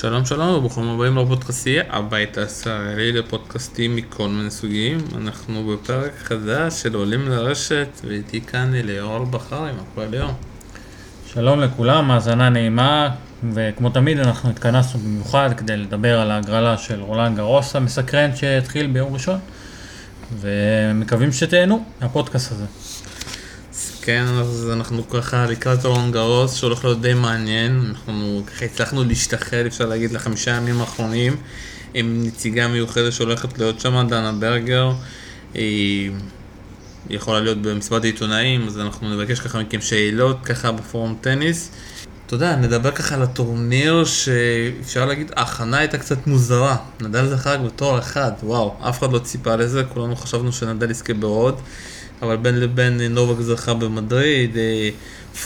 שלום שלום וברוכים הבאים לפודקאסטייה, הבית הישראלי לפודקאסטים מכל מיני סוגים. אנחנו בפרק חדש של עולים לרשת, ואיתי כאן אליאור בחרי, מה קורה ליאור? שלום לכולם, האזנה נעימה, וכמו תמיד אנחנו התכנסנו במיוחד כדי לדבר על ההגרלה של רולנד גרוס המסקרן שהתחיל ביום ראשון, ומקווים שתהנו מהפודקאסט הזה. כן, אז אנחנו ככה לקראת רולנד גרוס, שהולך להיות די מעניין. אנחנו ככה הצלחנו להשתחרר, אפשר להגיד, לחמישה ימים האחרונים, עם נציגה מיוחדת שהולכת להיות שם, דנה ברגר. היא יכולה להיות במסיבת העיתונאים, אז אנחנו נבקש ככה מכם שאלות, ככה בפורום טניס. אתה יודע, נדבר ככה על הטורניר שאפשר להגיד, ההכנה הייתה קצת מוזרה. נדל זכה רק בתואר אחד, וואו, אף אחד לא ציפה לזה, כולנו חשבנו שנדל יזכה בעוד. אבל בין לבין נובק זכה במדריד, אה,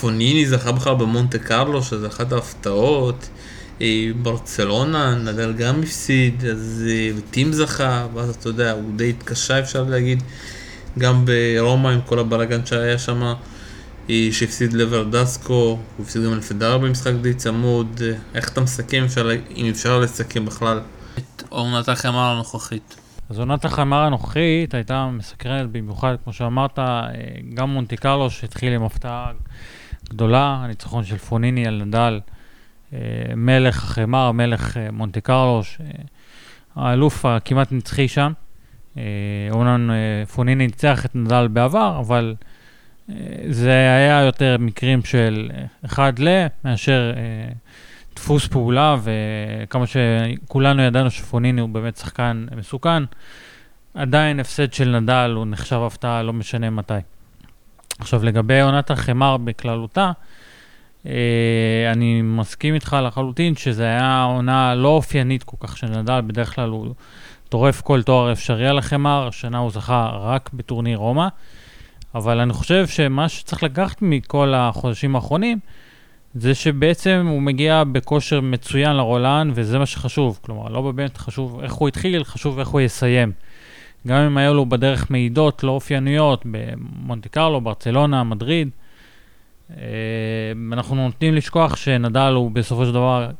פוניני זכה בכלל במונטה קרלו, שזה אחת ההפתעות. אה, ברצלונה, נדל גם הפסיד, אז אה, טים זכה, ואז אתה יודע, הוא די התקשה אפשר להגיד, גם ברומא עם כל הבלאגן שהיה שם, שהפסיד לוורדסקו, הוא הפסיד גם לפדר במשחק די צמוד, איך אתה מסכם, אפשר, אם אפשר לסכם בכלל את עונת החמר הנוכחית? אז עונת החמר הנוכחית הייתה מסקרנת במיוחד, כמו שאמרת, אה, גם מונטי קרלו שהתחיל עם הפתעה גדולה, הניצחון של פוניני על נדל, אה, מלך החמר, מלך אה, מונטי קרלו, האלוף הכמעט נצחי שם. אומנם פוניני ניצח את נדל בעבר, אבל זה היה יותר מקרים של אחד ל, מאשר דפוס פעולה, וכמה שכולנו ידענו שפוניני הוא באמת שחקן מסוכן, עדיין הפסד של נדל הוא נחשב הפתעה, לא משנה מתי. עכשיו, לגבי עונת החמר בכללותה, אה, אני מסכים איתך לחלוטין שזו הייתה עונה לא אופיינית כל כך של נדל, בדרך כלל הוא טורף כל תואר אפשרי על החמר, השנה הוא זכה רק בטורניר רומא, אבל אני חושב שמה שצריך לקחת מכל החודשים האחרונים, זה שבעצם הוא מגיע בכושר מצוין לרולן, וזה מה שחשוב. כלומר, לא באמת חשוב איך הוא התחיל, חשוב איך הוא יסיים. גם אם היו לו בדרך מעידות לא אופייניות במונטי קרלו, ברצלונה, מדריד, אה, אנחנו נוטים לשכוח שנדל הוא בסופו של דבר,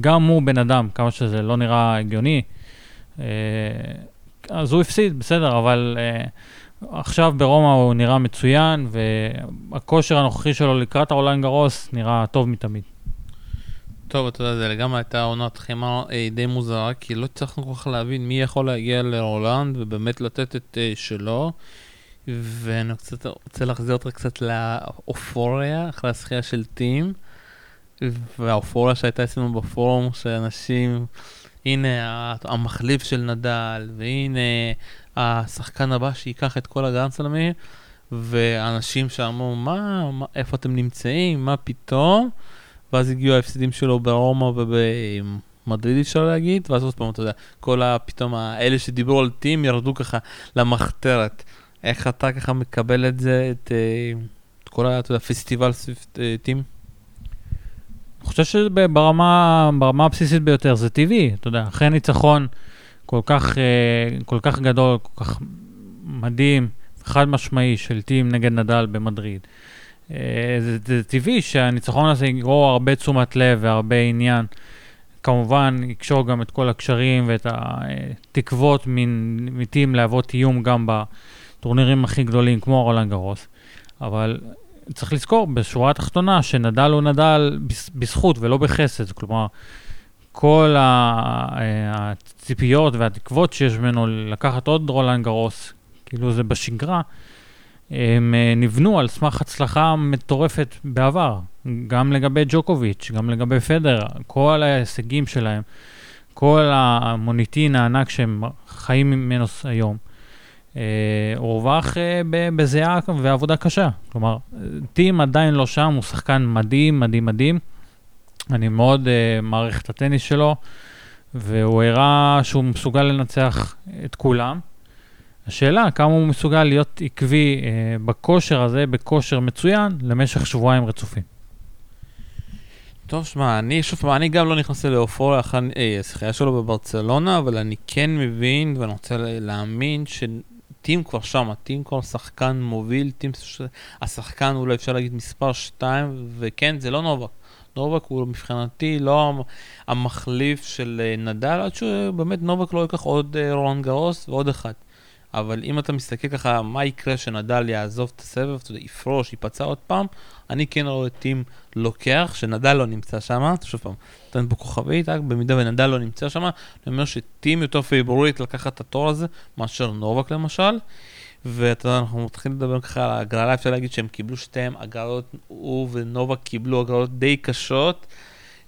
גם הוא בן אדם, כמה שזה לא נראה הגיוני. אה, אז הוא הפסיד, בסדר, אבל אה, עכשיו ברומא הוא נראה מצוין, והכושר הנוכחי שלו לקראת העולם גרוס נראה טוב מתמיד. טוב, אתה יודע, זה לגמרי הייתה עונת חימה אה, די מוזרה, כי לא הצלחנו כל כך להבין מי יכול להגיע לרולנד ובאמת לתת את אה, שלו. ואני קצת רוצה להחזיר אותך קצת לאופוריה, אחרי השחייה של טים, והאופוריה שהייתה אצלנו בפורום, שאנשים, הנה המחליף של נדל, והנה השחקן הבא שייקח את כל הגרנדסלמים, ואנשים שאמרו, מה, מה, איפה אתם נמצאים, מה פתאום? ואז הגיעו ההפסדים שלו ברומא ובמדריד אפשר להגיד, ואז עוד פעם, אתה יודע, כל הפתאום האלה שדיברו על טים ירדו ככה למחתרת. איך אתה ככה מקבל את זה, את, אה, את כל הפסטיבל סביב אה, טים? אני חושב שברמה הבסיסית ביותר זה טבעי, אתה יודע, אחרי ניצחון כל כך, אה, כל כך גדול, כל כך מדהים, חד משמעי של טים נגד נדל במדריד. אה, זה, זה טבעי שהניצחון הזה יגרור הרבה תשומת לב והרבה עניין. כמובן, יקשור גם את כל הקשרים ואת התקוות מטים להוות איום גם בטורנירים הכי גדולים, כמו רולנד גרוס. אבל צריך לזכור, בשורה התחתונה, שנדל הוא נדל בזכות ולא בחסד. כלומר, כל הציפיות והתקוות שיש ממנו לקחת עוד רולנד גרוס, כאילו זה בשגרה, הם אה, נבנו על סמך הצלחה מטורפת בעבר, גם לגבי ג'וקוביץ', גם לגבי פדר, כל ההישגים שלהם, כל המוניטין הענק שהם חיים ממנו היום, אה, הורווח אה, בזיעה ועבודה קשה. כלומר, טים עדיין לא שם, הוא שחקן מדהים, מדהים, מדהים. אני מאוד uh, מעריך את הטניס שלו, והוא הראה שהוא מסוגל לנצח את כולם. השאלה, כמה הוא מסוגל להיות עקבי uh, בכושר הזה, בכושר מצוין, למשך שבועיים רצופים. טוב, שמע, אני שוב פעם, אני גם לא נכנס לאופוריה אחרי הזכייה שלו בברצלונה, אבל אני כן מבין ואני רוצה להאמין שטים כבר שם, טים כבר שחקן מוביל, טים, השחקן אולי אפשר להגיד מספר 2, וכן, זה לא נובק. נובק הוא מבחינתי לא המחליף של אה, נדל, עד שבאמת נובק לא ייקח עוד אה, רון גרוס ועוד אחד. אבל אם אתה מסתכל ככה, מה יקרה שנדל יעזוב את הסבב, אתה יודע, יפרוש, ייפצע עוד פעם, אני כן רואה טים לוקח, שנדל לא נמצא שם, שוב פעם, נותן פה כוכבית, במידה ונדל לא נמצא שם, אני אומר שטים יותר פייבורית לקחת את התור הזה, מאשר נובק למשל. ואתה יודע, אנחנו מתחילים לדבר ככה על ההגרלה, אפשר להגיד שהם קיבלו שתיהם הגרלות, הוא ונובק קיבלו הגרלות די קשות.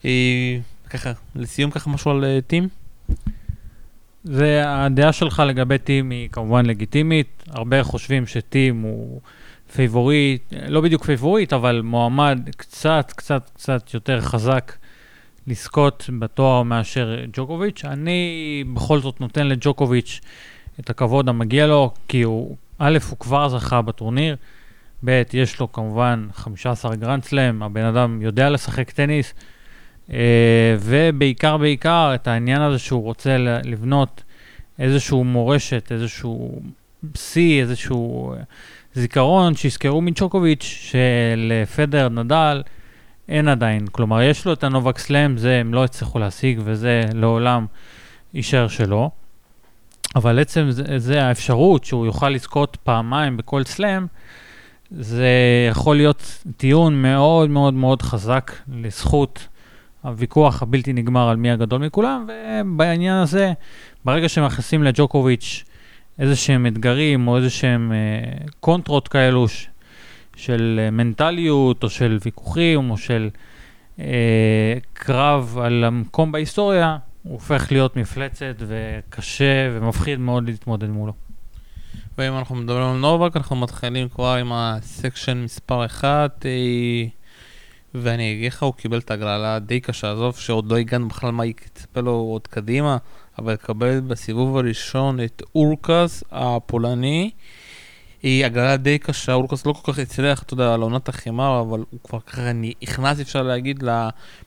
אה, ככה, לסיום ככה משהו על אה, טים? זה, הדעה שלך לגבי טים היא כמובן לגיטימית. הרבה חושבים שטים הוא favorite, לא בדיוק favorite, אבל מועמד קצת, קצת, קצת יותר חזק לזכות בתואר מאשר ג'וקוביץ'. אני בכל זאת נותן לג'וקוביץ' את הכבוד המגיע לו, כי הוא, א', הוא כבר זכה בטורניר, ב', יש לו כמובן 15 גרנד סלאם, הבן אדם יודע לשחק טניס, אה, ובעיקר, בעיקר, את העניין הזה שהוא רוצה לבנות איזשהו מורשת, איזשהו שיא, איזשהו זיכרון, שיזכרו מצ'וקוביץ' שלפדר, נדל, אין עדיין. כלומר, יש לו את הנובק סלאם, זה הם לא הצליחו להשיג, וזה לעולם יישאר שלו. אבל עצם זה, זה האפשרות שהוא יוכל לזכות פעמיים בכל סלאם, זה יכול להיות טיעון מאוד מאוד מאוד חזק לזכות הוויכוח הבלתי נגמר על מי הגדול מכולם, ובעניין הזה, ברגע שמכניסים לג'וקוביץ' איזה שהם אתגרים או איזה שהם אה, קונטרות כאלו ש, של אה, מנטליות או של ויכוחים או של אה, קרב על המקום בהיסטוריה, הוא הופך להיות מפלצת וקשה ומפחיד מאוד להתמודד מולו. ואם אנחנו מדברים על נובק, אנחנו מתחילים כבר עם הסקשן מספר 1, אה, ואני אגיד לך, הוא קיבל את הגרלה די קשה, עזוב שעוד לא הגענו בכלל מה יצפה לו עוד קדימה, אבל לקבל בסיבוב הראשון את אורקס הפולני. היא הגרלה די קשה, אורקס לא כל כך הצליח, אתה יודע, על עונת החימר, אבל הוא כבר ככה נכנס, אפשר להגיד,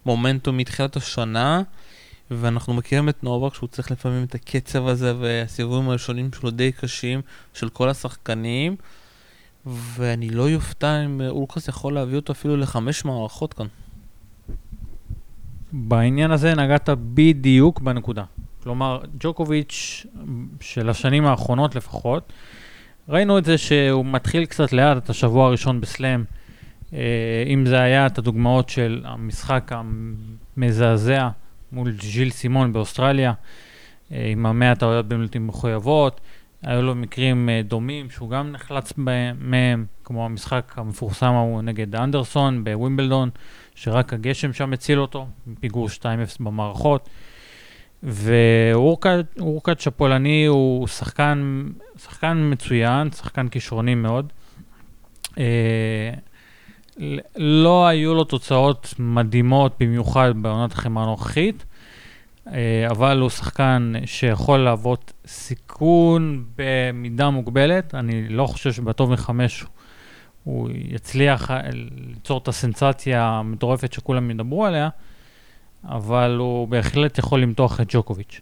למומנטום מתחילת השנה. ואנחנו מכירים את נובק שהוא צריך לפעמים את הקצב הזה והסיבובים הראשונים שלו די קשים של כל השחקנים ואני לא יופתע אם אולקוס יכול להביא אותו אפילו לחמש מערכות כאן. בעניין הזה נגעת בדיוק בנקודה. כלומר, ג'וקוביץ' של השנים האחרונות לפחות, ראינו את זה שהוא מתחיל קצת לאט את השבוע הראשון בסלאם. אה, אם זה היה את הדוגמאות של המשחק המזעזע מול ז'יל סימון באוסטרליה, אה, עם המאה טעויות במילותים מחויבות. היו לו מקרים אה, דומים שהוא גם נחלץ מהם, כמו המשחק המפורסם ההוא נגד אנדרסון בווימבלדון, שרק הגשם שם הציל אותו, פיגור 2-0 במערכות. ואורקאץ' הפולני הוא שחקן, שחקן מצוין, שחקן כישרוני מאוד. לא היו לו תוצאות מדהימות במיוחד בעונת החמר הנוכחית, אה, אבל הוא שחקן שיכול להוות סיכון במידה מוגבלת. אני לא חושב שבטוב מחמש הוא יצליח אה, ליצור את הסנסציה המטורפת שכולם ידברו עליה, אבל הוא בהחלט יכול למתוח את ג'וקוביץ'.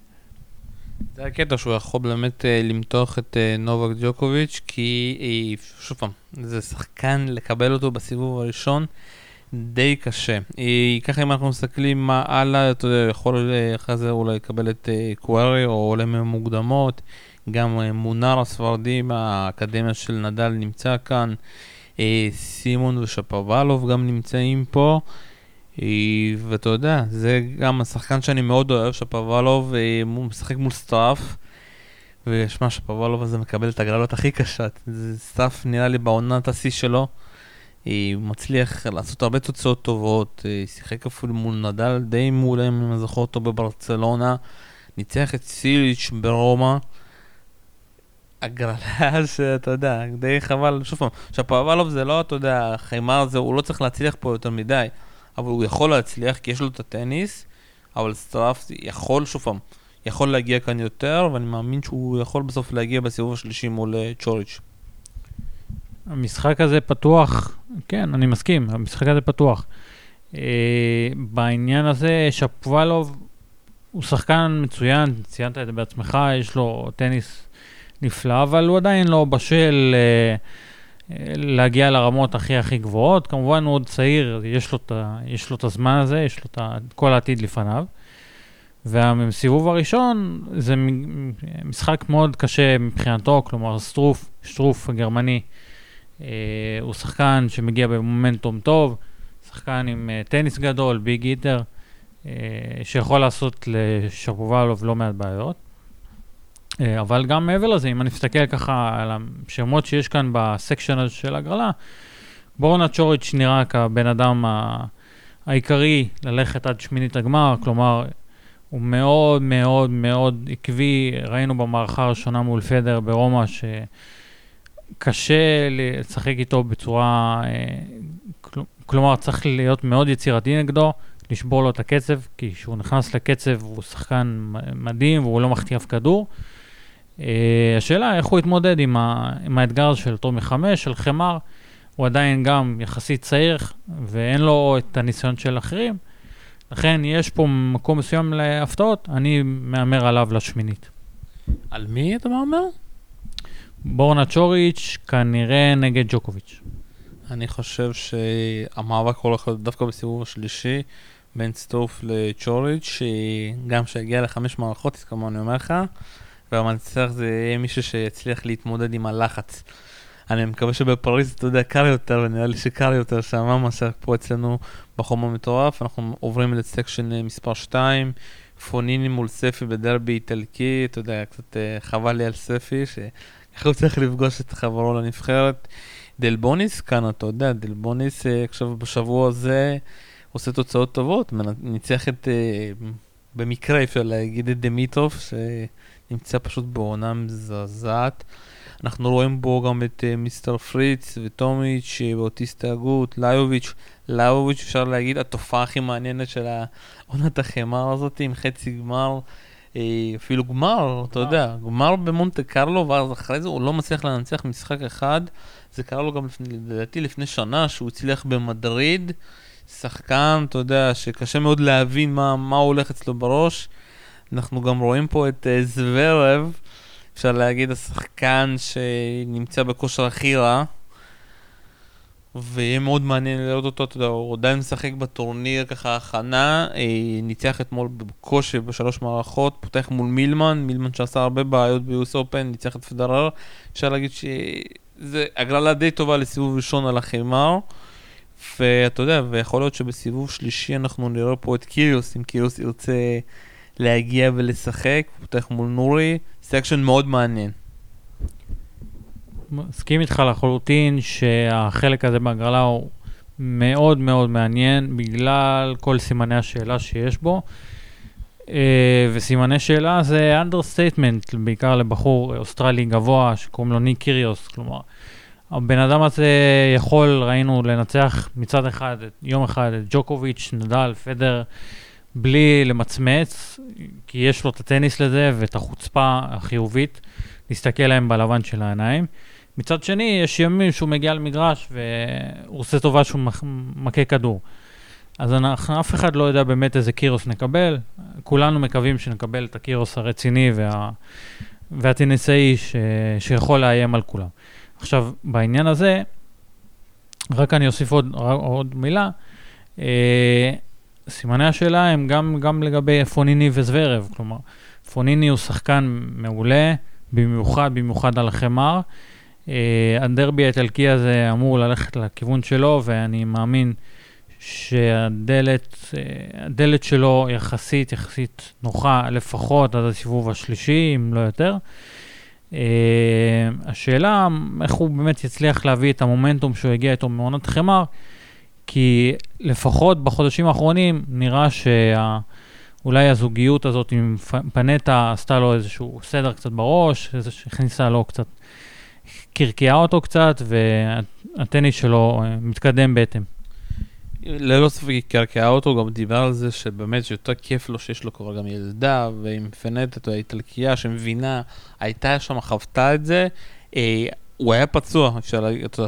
זה הקטע שהוא יכול באמת uh, למתוח את uh, נובק ג'וקוביץ', כי uh, שוב פעם, זה שחקן לקבל אותו בסיבוב הראשון די קשה. ככה אם אנחנו מסתכלים מה הלאה, אתה יודע, יכול אחרי זה אולי לקבל את קוארי או עולה ממוקדמות, גם מונר הספרדי מהאקדמיה של נדל נמצא כאן, סימון ושפובאלוב גם נמצאים פה. ואתה יודע, זה גם השחקן שאני מאוד אוהב, שפבלוב אה, משחק מול שטרוף, ושמע, שפבלוב הזה מקבל את הגרלות הכי קשות. שטרוף נראה לי בעונת השיא שלו. אה, הוא מצליח לעשות הרבה תוצאות טובות, אה, שיחק אפילו מול נדל די מעולה, אם אני זוכר אותו בברצלונה, ניצח את סיליץ' ברומא. הגרלה שאתה יודע, די חבל, שוב פעם, שפבלוב זה לא, אתה יודע, החיימר הזה, הוא לא צריך להצליח פה יותר מדי. אבל הוא יכול להצליח כי יש לו את הטניס, אבל שטרוף יכול, שוב פעם, יכול להגיע כאן יותר, ואני מאמין שהוא יכול בסוף להגיע בסיבוב השלישי מול אה, צ'וריץ'. המשחק הזה פתוח, כן, אני מסכים, המשחק הזה פתוח. Uh, בעניין הזה, שפוולוב הוא שחקן מצוין, ציינת את זה בעצמך, יש לו טניס נפלא, אבל הוא עדיין לא בשל uh, להגיע לרמות הכי הכי גבוהות. כמובן הוא עוד צעיר, יש לו את, יש לו את הזמן הזה, יש לו את כל העתיד לפניו. והסיבוב הראשון זה משחק מאוד קשה מבחינתו, כלומר סטרוף, שטרוף הגרמני, אה, הוא שחקן שמגיע במומנטום טוב, שחקן עם אה, טניס גדול, big hitter, אה, שיכול לעשות לשפובלוב לא מעט בעיות. אה, אבל גם מעבר לזה, אם אני מסתכל ככה על השמות שיש כאן ב section הזה של הגרלה, בורנה צ'וריץ' נראה כבן אדם העיקרי ללכת עד שמינית הגמר, כלומר, הוא מאוד מאוד מאוד עקבי, ראינו במערכה הראשונה מול פדר ברומא שקשה לשחק איתו בצורה, אה, כלומר צריך להיות מאוד יצירתי נגדו, לשבור לו את הקצב, כי כשהוא נכנס לקצב הוא שחקן מדהים והוא לא מחטיא אף כדור. אה, השאלה איך הוא יתמודד עם, ה, עם האתגר של טומי חמש, של חמר, הוא עדיין גם יחסית צעיר ואין לו את הניסיון של אחרים. לכן יש פה מקום מסוים להפתעות, אני מהמר עליו לשמינית. על מי אתה מהמר? בורנה צ'וריץ', כנראה נגד ג'וקוביץ'. אני חושב שהמאבק הולך להיות דווקא בסיבוב השלישי בין סטוף לצ'וריץ', שגם שיגיע לחמש מערכות, כמו אני אומר לך, והמנצח זה יהיה מישהו שיצליח להתמודד עם הלחץ. אני מקווה שבפריז, אתה יודע, קר יותר, ונראה לי שקר יותר שם, מאשר פה אצלנו בחום המטורף. אנחנו עוברים לסקשן אה, מספר 2, פוניני מול ספי בדרבי איטלקי, אתה יודע, קצת אה, חבל לי על ספי, שככה הוא צריך לפגוש את חברו לנבחרת. דלבוניס כאן, אתה יודע, דלבוניס אה, עכשיו בשבוע הזה עושה תוצאות טובות, ניצח את, במקרה אפשר להגיד את דמיטרוף, שנמצא פשוט בעונה מזעזעת. אנחנו רואים בו גם את uh, מיסטר פריץ וטומיץ' ואוטיסט ההגות, ליוביץ', ליוביץ' אפשר להגיד התופעה הכי מעניינת של העונת החמר הזאת עם חצי גמר, אה, אפילו גמר, אתה יודע, גמר במונטה קרלו ואז אחרי זה הוא לא מצליח לנצח משחק אחד, זה קרה לו גם לדעתי לפני שנה שהוא הצליח במדריד, שחקן, אתה יודע, שקשה מאוד להבין מה, מה הולך אצלו בראש. אנחנו גם רואים פה את uh, זוורב. אפשר להגיד, השחקן שנמצא בכושר הכי רע. ויהיה מאוד מעניין לראות אותו, אתה יודע, הוא עדיין משחק בטורניר ככה הכנה, אה, ניצח אתמול בקושי בשלוש מערכות, פותח מול מילמן, מילמן שעשה הרבה בעיות ביוס אופן, ניצח את פדרר, אפשר להגיד שזה הגרלה די טובה לסיבוב ראשון על החימר, ואתה יודע, ויכול להיות שבסיבוב שלישי אנחנו נראה פה את קיריוס, אם קיריוס ירצה להגיע ולשחק, פותח מול נורי, section מאוד מעניין. מסכים איתך לחלוטין שהחלק הזה בהגרלה הוא מאוד מאוד מעניין בגלל כל סימני השאלה שיש בו. אה, וסימני שאלה זה understatement, בעיקר לבחור אוסטרלי גבוה שקוראים לו ניק קיריוס, כלומר, הבן אדם הזה יכול, ראינו, לנצח מצד אחד, יום אחד את ג'וקוביץ', נדל, פדר, בלי למצמץ, כי יש לו את הטניס לזה ואת החוצפה החיובית להסתכל להם בלבן של העיניים. מצד שני, יש ימים שהוא מגיע למגרש והוא עושה טובה שהוא מכה כדור. אז אנחנו, אף אחד לא יודע באמת איזה קירוס נקבל. כולנו מקווים שנקבל את הקירוס הרציני וה, והטניסאי ש, שיכול לאיים על כולם. עכשיו, בעניין הזה, רק אני אוסיף עוד, עוד מילה. אה, סימני השאלה הם גם, גם לגבי פוניני וזוורב, כלומר, פוניני הוא שחקן מעולה, במיוחד, במיוחד על החמר. Uh, הדרבי האיטלקי הזה אמור ללכת לכיוון שלו, ואני מאמין שהדלת uh, שלו יחסית, יחסית נוחה, לפחות עד הסיבוב השלישי, אם לא יותר. Uh, השאלה, איך הוא באמת יצליח להביא את המומנטום שהוא הגיע איתו מעונת חמר, כי לפחות בחודשים האחרונים נראה שאולי הזוגיות הזאת עם פנטה עשתה לו איזשהו סדר קצת בראש, הכניסה לו קצת, קרקעה אותו קצת, והטניס שלו אה, מתקדם בהתאם. ללא ספק היא קרקעה אותו, גם דיבר על זה שבאמת שיותר כיף לו שיש לו כבר גם ילדה, ועם פנטה, האיטלקייה שמבינה, הייתה שם, חוותה את זה. הוא היה פצוע,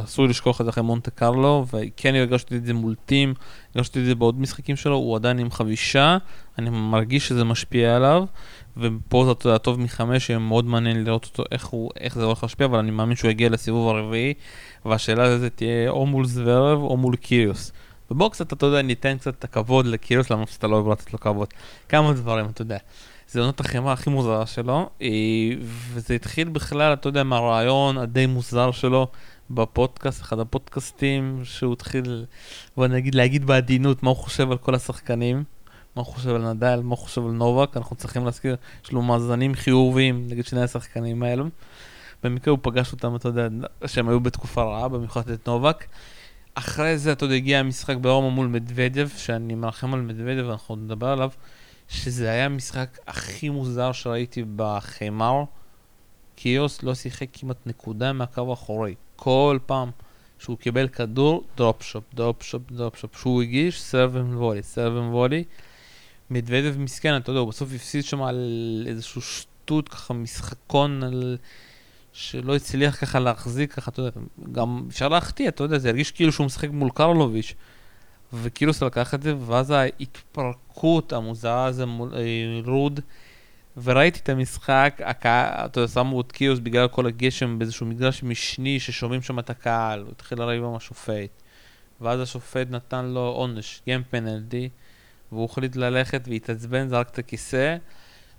אסור לשכוח את זה אחרי מונטה קרלו, וכן הרגשתי את זה מול טים, הרגשתי את זה בעוד משחקים שלו, הוא עדיין עם חבישה, אני מרגיש שזה משפיע עליו, ופה זה אתה יודע, טוב מחמש, מאוד מעניין לראות אותו, איך, הוא, איך זה הולך להשפיע, אבל אני מאמין שהוא יגיע לסיבוב הרביעי, והשאלה הזה תהיה או מול זוורב או מול קיריוס. ובואו קצת, אתה יודע, ניתן קצת את הכבוד לקיריוס, למרות שאתה לא אוהב לתת לו כבוד. כמה דברים, אתה יודע. זה עונת החמאה הכי מוזרה שלו, אה, וזה התחיל בכלל, אתה יודע, מהרעיון הדי מוזר שלו בפודקאסט, אחד הפודקאסטים, שהוא התחיל, בוא נגיד, להגיד בעדינות מה הוא חושב על כל השחקנים, מה הוא חושב על נדל, מה הוא חושב על נובק, אנחנו צריכים להזכיר, יש לו מאזנים חיוביים נגד שני השחקנים האלו. במקרה הוא פגש אותם, אתה יודע, שהם היו בתקופה רעה, במיוחד את נובק. אחרי זה, אתה יודע, הגיע המשחק ברומא מול מדוודב, שאני מרחם על מדוודב, אנחנו נדבר עליו. שזה היה המשחק הכי מוזר שראיתי בחמר. קיריוס לא שיחק כמעט נקודה מהקו האחורי. כל פעם שהוא קיבל כדור, drop shot, drop shot, drop shot. שהוא הגיש, serve volley, serve volley. מדוודב מסכן, אתה יודע, הוא בסוף הפסיד שם על איזשהו שטות, ככה משחקון על... שלא הצליח ככה להחזיק, ככה, אתה יודע, גם אפשר להחטיא, אתה יודע, זה הרגיש כאילו שהוא משחק מול קרלוביץ'. וקילוס לקח את זה, ואז ההתפרקות המוזרה הזה מול אה, רוד, וראיתי את המשחק, הקהל, אתה יודע, שמו את קיוס בגלל כל הגשם באיזשהו מגרש משני ששומעים שם את הקהל, הוא התחיל לריב עם השופט. ואז השופט נתן לו עונש, גיים פנלטי, והוא החליט ללכת והתעצבן, זרק את הכיסא,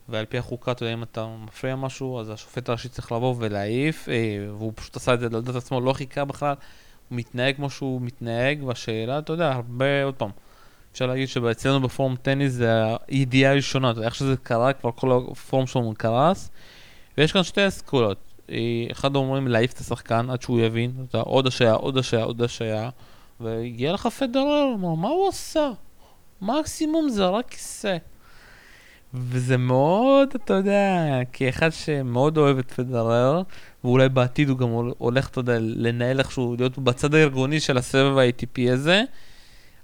ועל פי החוקה, אתה יודע, אם אתה מפריע משהו, אז השופט הראשי צריך לבוא ולהעיף, אה, והוא פשוט עשה את זה לדעת עצמו, לא חיכה בכלל. מתנהג כמו שהוא מתנהג, והשאלה, אתה יודע, הרבה, עוד פעם, אפשר להגיד שאצלנו בפורום טניס זה הידיעה הראשונה, אתה יודע, איך שזה קרה, כבר כל הפורום שלנו קרס, ויש כאן שתי אסכולות. אחד אומרים להעיף את השחקן עד שהוא יבין, אתה יודע, עוד השעיה, עוד השעיה, עוד השעיה, והגיע לך פדרר, מה הוא עשה? מקסימום זה רק כיסא. וזה מאוד, אתה יודע, כאחד שמאוד אוהב את פדרר, ואולי בעתיד הוא גם הולך, אתה יודע, לנהל איכשהו, להיות בצד הארגוני של הסבב ה-ATP הזה.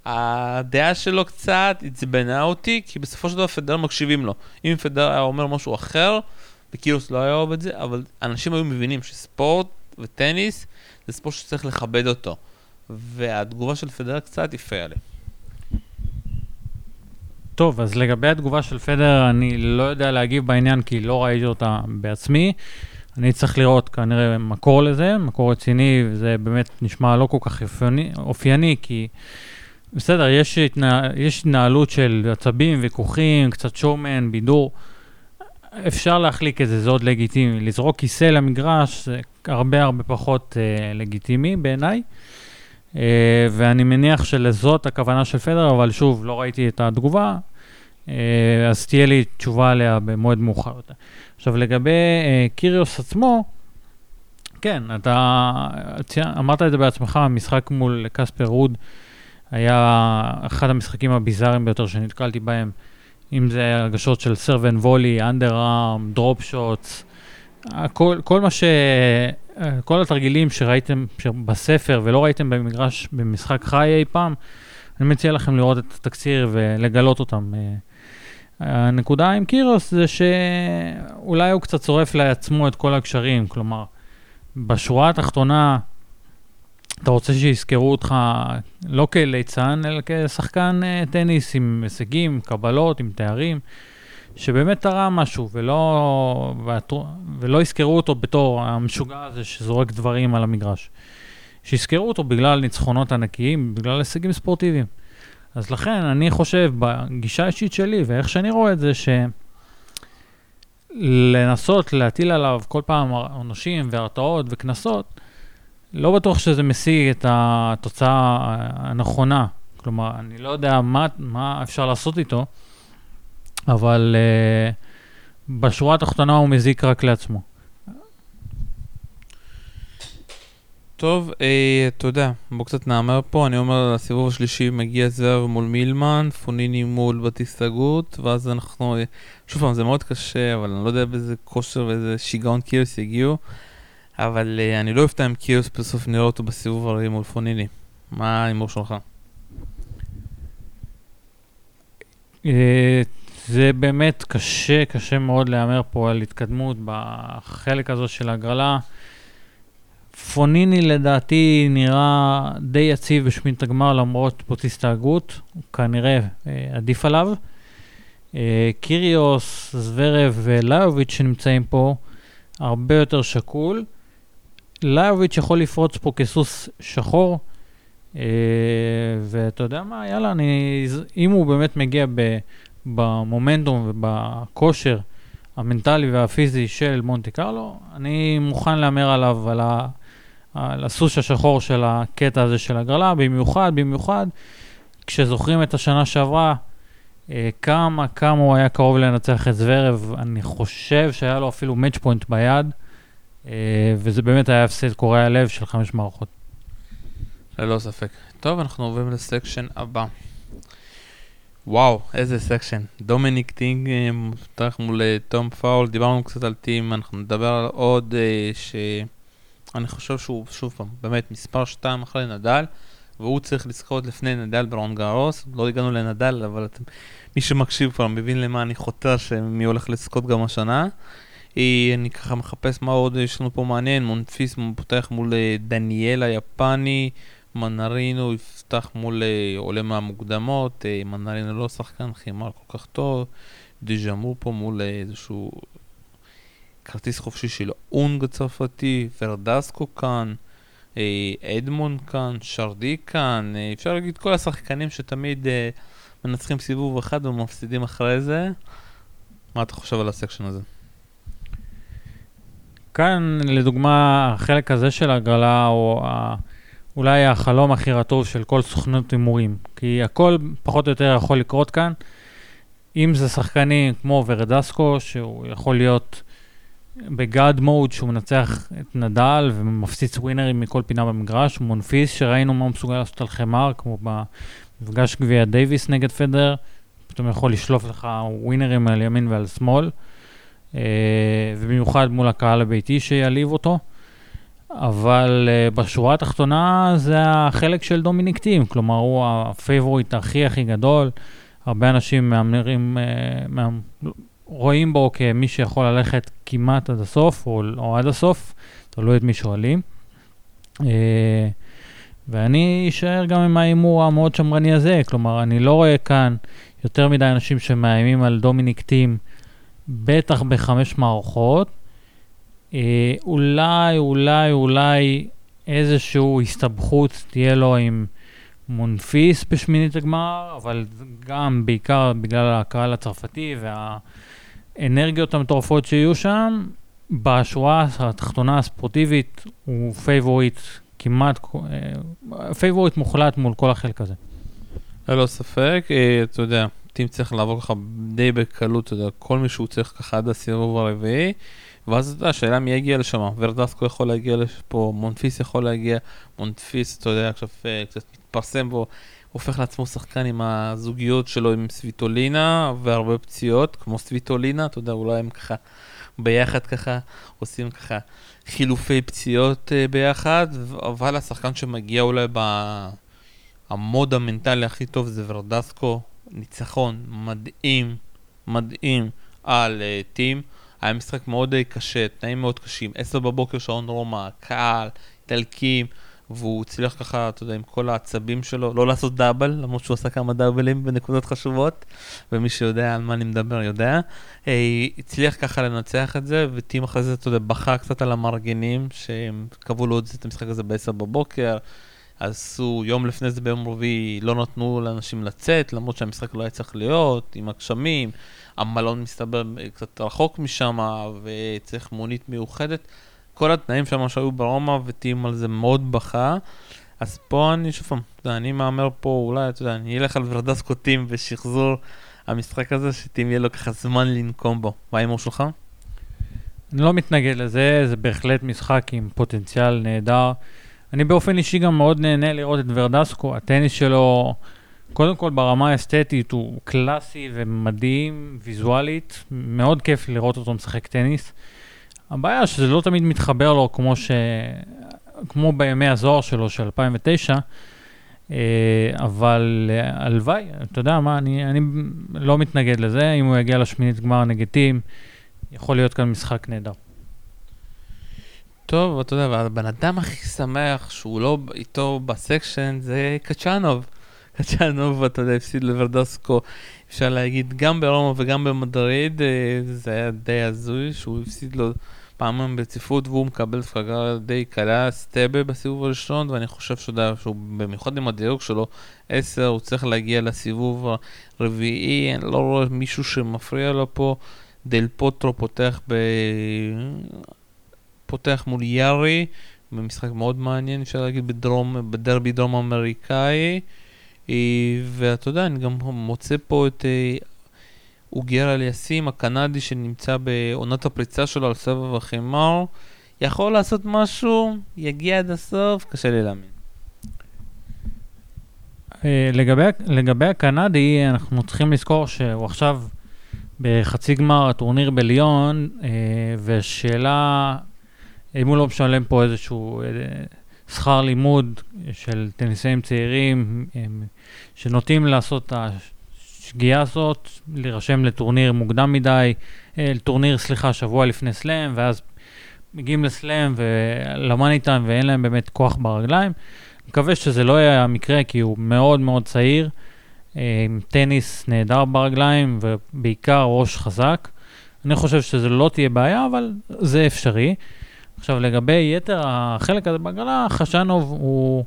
הדעה שלו קצת עצבנה אותי, כי בסופו של דבר פדרר מקשיבים לו. אם פדרר היה אומר משהו אחר, וקיוס לא היה אוהב את זה, אבל אנשים היו מבינים שספורט וטניס זה ספורט שצריך לכבד אותו. והתגובה של פדרר קצת הפריעה לי. טוב, אז לגבי התגובה של פדר, אני לא יודע להגיב בעניין כי לא ראיתי אותה בעצמי. אני צריך לראות כנראה מקור לזה, מקור רציני, וזה באמת נשמע לא כל כך אופייני, אופייני כי בסדר, יש, התנה, יש התנהלות של עצבים, ויכוחים, קצת שומן, בידור. אפשר להחליק את זה, זה עוד לגיטימי. לזרוק כיסא למגרש זה הרבה הרבה פחות אה, לגיטימי בעיניי. אה, ואני מניח שלזאת הכוונה של פדר, אבל שוב, לא ראיתי את התגובה, אז תהיה לי תשובה עליה במועד מאוחר יותר. עכשיו, לגבי אה, קיריוס עצמו, כן, אתה אמרת את זה בעצמך, המשחק מול קספר רוד היה אחד המשחקים הביזאריים ביותר שנתקלתי בהם, אם זה הרגשות של serve and volley, underarm, drop shots, כל, כל מה ש... כל התרגילים שראיתם בספר ולא ראיתם במגרש, במשחק חי אי פעם, אני מציע לכם לראות את התקציר ולגלות אותם. הנקודה עם קירוס זה שאולי הוא קצת שורף לעצמו את כל הקשרים, כלומר, בשורה התחתונה, אתה רוצה שיזכרו אותך לא כליצן, אלא כשחקן אה, טניס עם הישגים, קבלות, עם תארים, שבאמת תרם משהו, ולא, ולא יזכרו אותו בתור המשוגע הזה שזורק דברים על המגרש. שיזכרו אותו בגלל ניצחונות ענקיים, בגלל הישגים ספורטיביים. אז לכן אני חושב, בגישה האישית שלי ואיך שאני רואה את זה, שלנסות להטיל עליו כל פעם עונשים והרתעות וקנסות, לא בטוח שזה משיג את התוצאה הנכונה. כלומר, אני לא יודע מה, מה אפשר לעשות איתו, אבל uh, בשורה התחתונה הוא מזיק רק לעצמו. טוב, אתה יודע, בוא קצת נאמר פה, אני אומר, לסיבוב השלישי מגיע זר מול מילמן, פוניני מול בתיסגות, ואז אנחנו, אה, שוב פעם, זה מאוד קשה, אבל אני לא יודע באיזה כושר ואיזה שיגעון קיוס יגיעו, אבל אה, אני לא אופתע אם קיוס בסוף נראה אותו בסיבוב הרי מול פוניני. מה ההימור שלך? אה, זה באמת קשה, קשה מאוד להמר פה על התקדמות בחלק הזה של ההגרלה. פוניני לדעתי נראה די יציב בשמינית הגמר למרות פוטי הסתהגות, הוא כנראה אה, עדיף עליו. אה, קיריוס, זוורב וליוביץ' שנמצאים פה, הרבה יותר שקול. ליוביץ' יכול לפרוץ פה כסוס שחור, אה, ואתה יודע מה, יאללה, אני, אם הוא באמת מגיע ב, במומנטום ובכושר המנטלי והפיזי של מונטי קרלו, אני מוכן להמר עליו, על, ה, על הסוס השחור של הקטע הזה של הגרלה, במיוחד, במיוחד, כשזוכרים את השנה שעברה, אה, כמה, כמה הוא היה קרוב לנצח את זוורב, אני חושב שהיה לו אפילו מאץ' פוינט ביד, אה, וזה באמת היה הפסד קורע לב של חמש מערכות. ללא ספק. טוב, אנחנו עוברים לסקשן הבא. וואו, איזה section. דומיניק טים פותח מול אה, טומי פול, דיברנו קצת על טים, אנחנו נדבר על עוד ש... אני חושב שהוא, שוב פעם, באמת מספר 2 אחרי נדל, והוא צריך לזכות לפני נדל ברולאן גארוס. לא הגענו לנדל, אבל אתם, מי שמקשיב כבר מבין למה אני חותר שמי הולך לזכות גם השנה. אה, אני ככה מחפש מה עוד יש לנו פה מעניין, מונפיס פותח מול דניאל היפני. מנרינו יפתח מול אה, עולה מהמוקדמות, אה, מנרינו לא שחקן חימר כל כך טוב, דז'אמו פה מול אה, איזשהו כרטיס חופשי של אונג הצרפתי, ורדסקו כאן, אדמון כאן, שרדי כאן, אפשר להגיד כל השחקנים שתמיד מנצחים סיבוב אחד ומפסידים אחרי זה. מה אתה חושב על הסקשן הזה? כאן, לדוגמה, החלק הזה של הגרלה, או אולי החלום הכי רטוב של כל סוכנות הימורים, כי הכל פחות או יותר יכול לקרות כאן. אם זה שחקנים כמו ורדסקו, שהוא יכול להיות בגאד מוד, שהוא מנצח את נדל ומפציץ ווינרים מכל פינה במגרש, מונפיס, שראינו מה הוא מסוגל לעשות על חמר, כמו במפגש גביע דייוויס נגד פדר, פתאום יכול לשלוף לך ווינרים על ימין ועל שמאל, אה, ובמיוחד מול הקהל הביתי שיעליב אותו. אבל אה, בשורה התחתונה זה החלק של דומיניק טים, כלומר הוא הפייבוריט הכי הכי גדול, הרבה אנשים מהמרים, אה, מה, רואים בו כמי שיכול ללכת כמעט עד הסוף, או, או עד הסוף, תלוי את מי שואלים. אה, ואני אשאר גם עם ההימור המאוד שמרני הזה, כלומר אני לא רואה כאן יותר מדי אנשים שמאיימים על דומיניק טים, בטח בחמש מערכות. אה, אולי, אולי, אולי איזושהי הסתבכות תהיה לו עם מונפיס בשמינית הגמר, אבל גם בעיקר בגלל הקהל הצרפתי והאנרגיות המטורפות שיהיו שם, בשורה התחתונה הספורטיבית הוא פייבוריט כמעט, אה, פייבוריט מוחלט מול כל החלק הזה. ללא ספק, אה, אתה יודע, טים צריך לעבור ככה די בקלות, אתה יודע, כל מי שהוא צריך ככה עד הסיבוב הרביעי. ואז אתה יודע, השאלה מי יגיע לשם, ורדסקו יכול להגיע לפה, מונפיס יכול להגיע, מונפיס, אתה יודע, עכשיו אה, קצת מתפרסם בו, הופך לעצמו שחקן עם הזוגיות שלו עם סוויטולינה, והרבה פציעות, כמו סוויטולינה, אתה יודע, אולי הם ככה ביחד ככה, עושים ככה חילופי פציעות uh, ביחד, אבל השחקן שמגיע אולי במוד המנטלי הכי טוב זה ורדסקו, ניצחון מדהים, מדהים על uh, טים. היה משחק מאוד אה, קשה, תנאים מאוד קשים, עשר בבוקר שעון רומא, קהל, איטלקים, והוא הצליח ככה, אתה יודע, עם כל העצבים שלו, לא לעשות דאבל, למרות שהוא עשה כמה דאבלים בנקודות חשובות, ומי שיודע על מה אני מדבר יודע. אה, הצליח ככה לנצח את זה, וטים אחרי זה, אתה יודע, בכה קצת על המארגנים, שהם קבעו לו את המשחק הזה בעשר בבוקר. עשו יום לפני זה ביום רביעי, לא נתנו לאנשים לצאת, למרות שהמשחק לא היה צריך להיות, עם הגשמים. המלון מסתבר קצת רחוק משם, וצריך מונית מיוחדת. כל התנאים שם שהיו ברומא, וטים על זה מאוד בכה. אז פה אני שוב פעם, אני מהמר פה, אולי, אתה יודע, אני אלך על ורדסקו טים ושחזור המשחק הזה, שטים יהיה לו ככה זמן לנקום בו. מה ההימור שלך? אני לא מתנגד לזה, זה בהחלט משחק עם פוטנציאל נהדר. אני באופן אישי גם מאוד נהנה לראות את ורדסקו, הטניס שלו... קודם כל ברמה האסתטית הוא קלאסי ומדהים ויזואלית, מאוד כיף לראות אותו משחק טניס. הבעיה שזה לא תמיד מתחבר לו כמו, ש... כמו בימי הזוהר שלו של 2009, אה, אבל אה, הלוואי, אתה יודע מה, אני, אני לא מתנגד לזה, אם הוא יגיע לשמינית גמר נגד טים, יכול להיות כאן משחק נהדר. טוב, אתה יודע, והבן אדם הכי שמח שהוא לא איתו בסקשן זה קצ'אנוב. קצ'אנוב, אתה יודע, הפסיד לוורדוסקו, אפשר להגיד, גם ברומא וגם במדריד, אה, זה היה די הזוי שהוא הפסיד לו פעמים ברציפות והוא מקבל ספגה די קלה, סטבה בסיבוב הראשון, ואני חושב שהוא, שהוא במיוחד עם הדירוג שלו, 10, הוא צריך להגיע לסיבוב הרביעי, אני לא רואה מישהו שמפריע לו פה. דל פוטרו פותח ב... פותח מול יארי, במשחק מאוד מעניין, אפשר להגיד, בדרום, בדרבי דרום אמריקאי. אה, ואתה יודע, אני גם מוצא פה את אה, אוגר אליאסים, הקנדי שנמצא בעונת הפריצה שלו על סבב החימר. יכול לעשות משהו, יגיע עד הסוף, קשה לי להאמין. אה, לגבי, לגבי הקנדי, אנחנו צריכים לזכור שהוא עכשיו בחצי גמר הטורניר בליון, ושאלה אם הוא לא משלם פה איזשהו שכר לימוד של טניסאים צעירים שנוטים לעשות את השגיאה הזאת, להירשם לטורניר מוקדם מדי, אה, לטורניר, סליחה, שבוע לפני סלאם, ואז מגיעים לסלאם ולמאני טיים ואין להם באמת כוח ברגליים. מקווה שזה לא יהיה המקרה, כי הוא מאוד מאוד צעיר, אה, עם טניס נהדר ברגליים, ובעיקר ראש חזק. אני חושב שזה לא תהיה בעיה, אבל זה אפשרי. עכשיו, לגבי יתר החלק הזה בהגרלה, חשנוב הוא,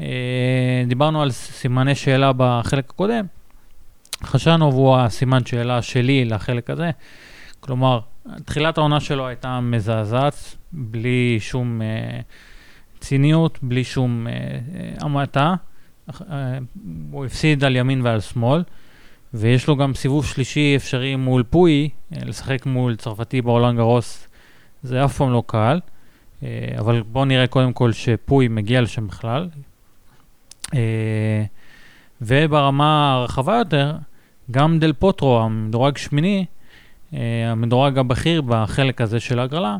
אה, דיברנו על סימני שאלה בחלק הקודם, חשנוב הוא הסימן שאלה שלי לחלק הזה. כלומר, תחילת העונה שלו הייתה מזעזעת, בלי שום אה, ציניות, בלי שום אה, אה המעטה. אה, הוא הפסיד על ימין ועל שמאל, ויש לו גם סיבוב שלישי אפשרי מול פוי, אה, לשחק מול צרפתי בעולם גרוס זה אף פעם לא קל, אה, אבל בואו נראה קודם כל שפוי מגיע לשם בכלל. אה, וברמה הרחבה יותר, גם דל פוטרו, המדורג שמיני, אה, המדורג הבכיר בחלק הזה של ההגרלה,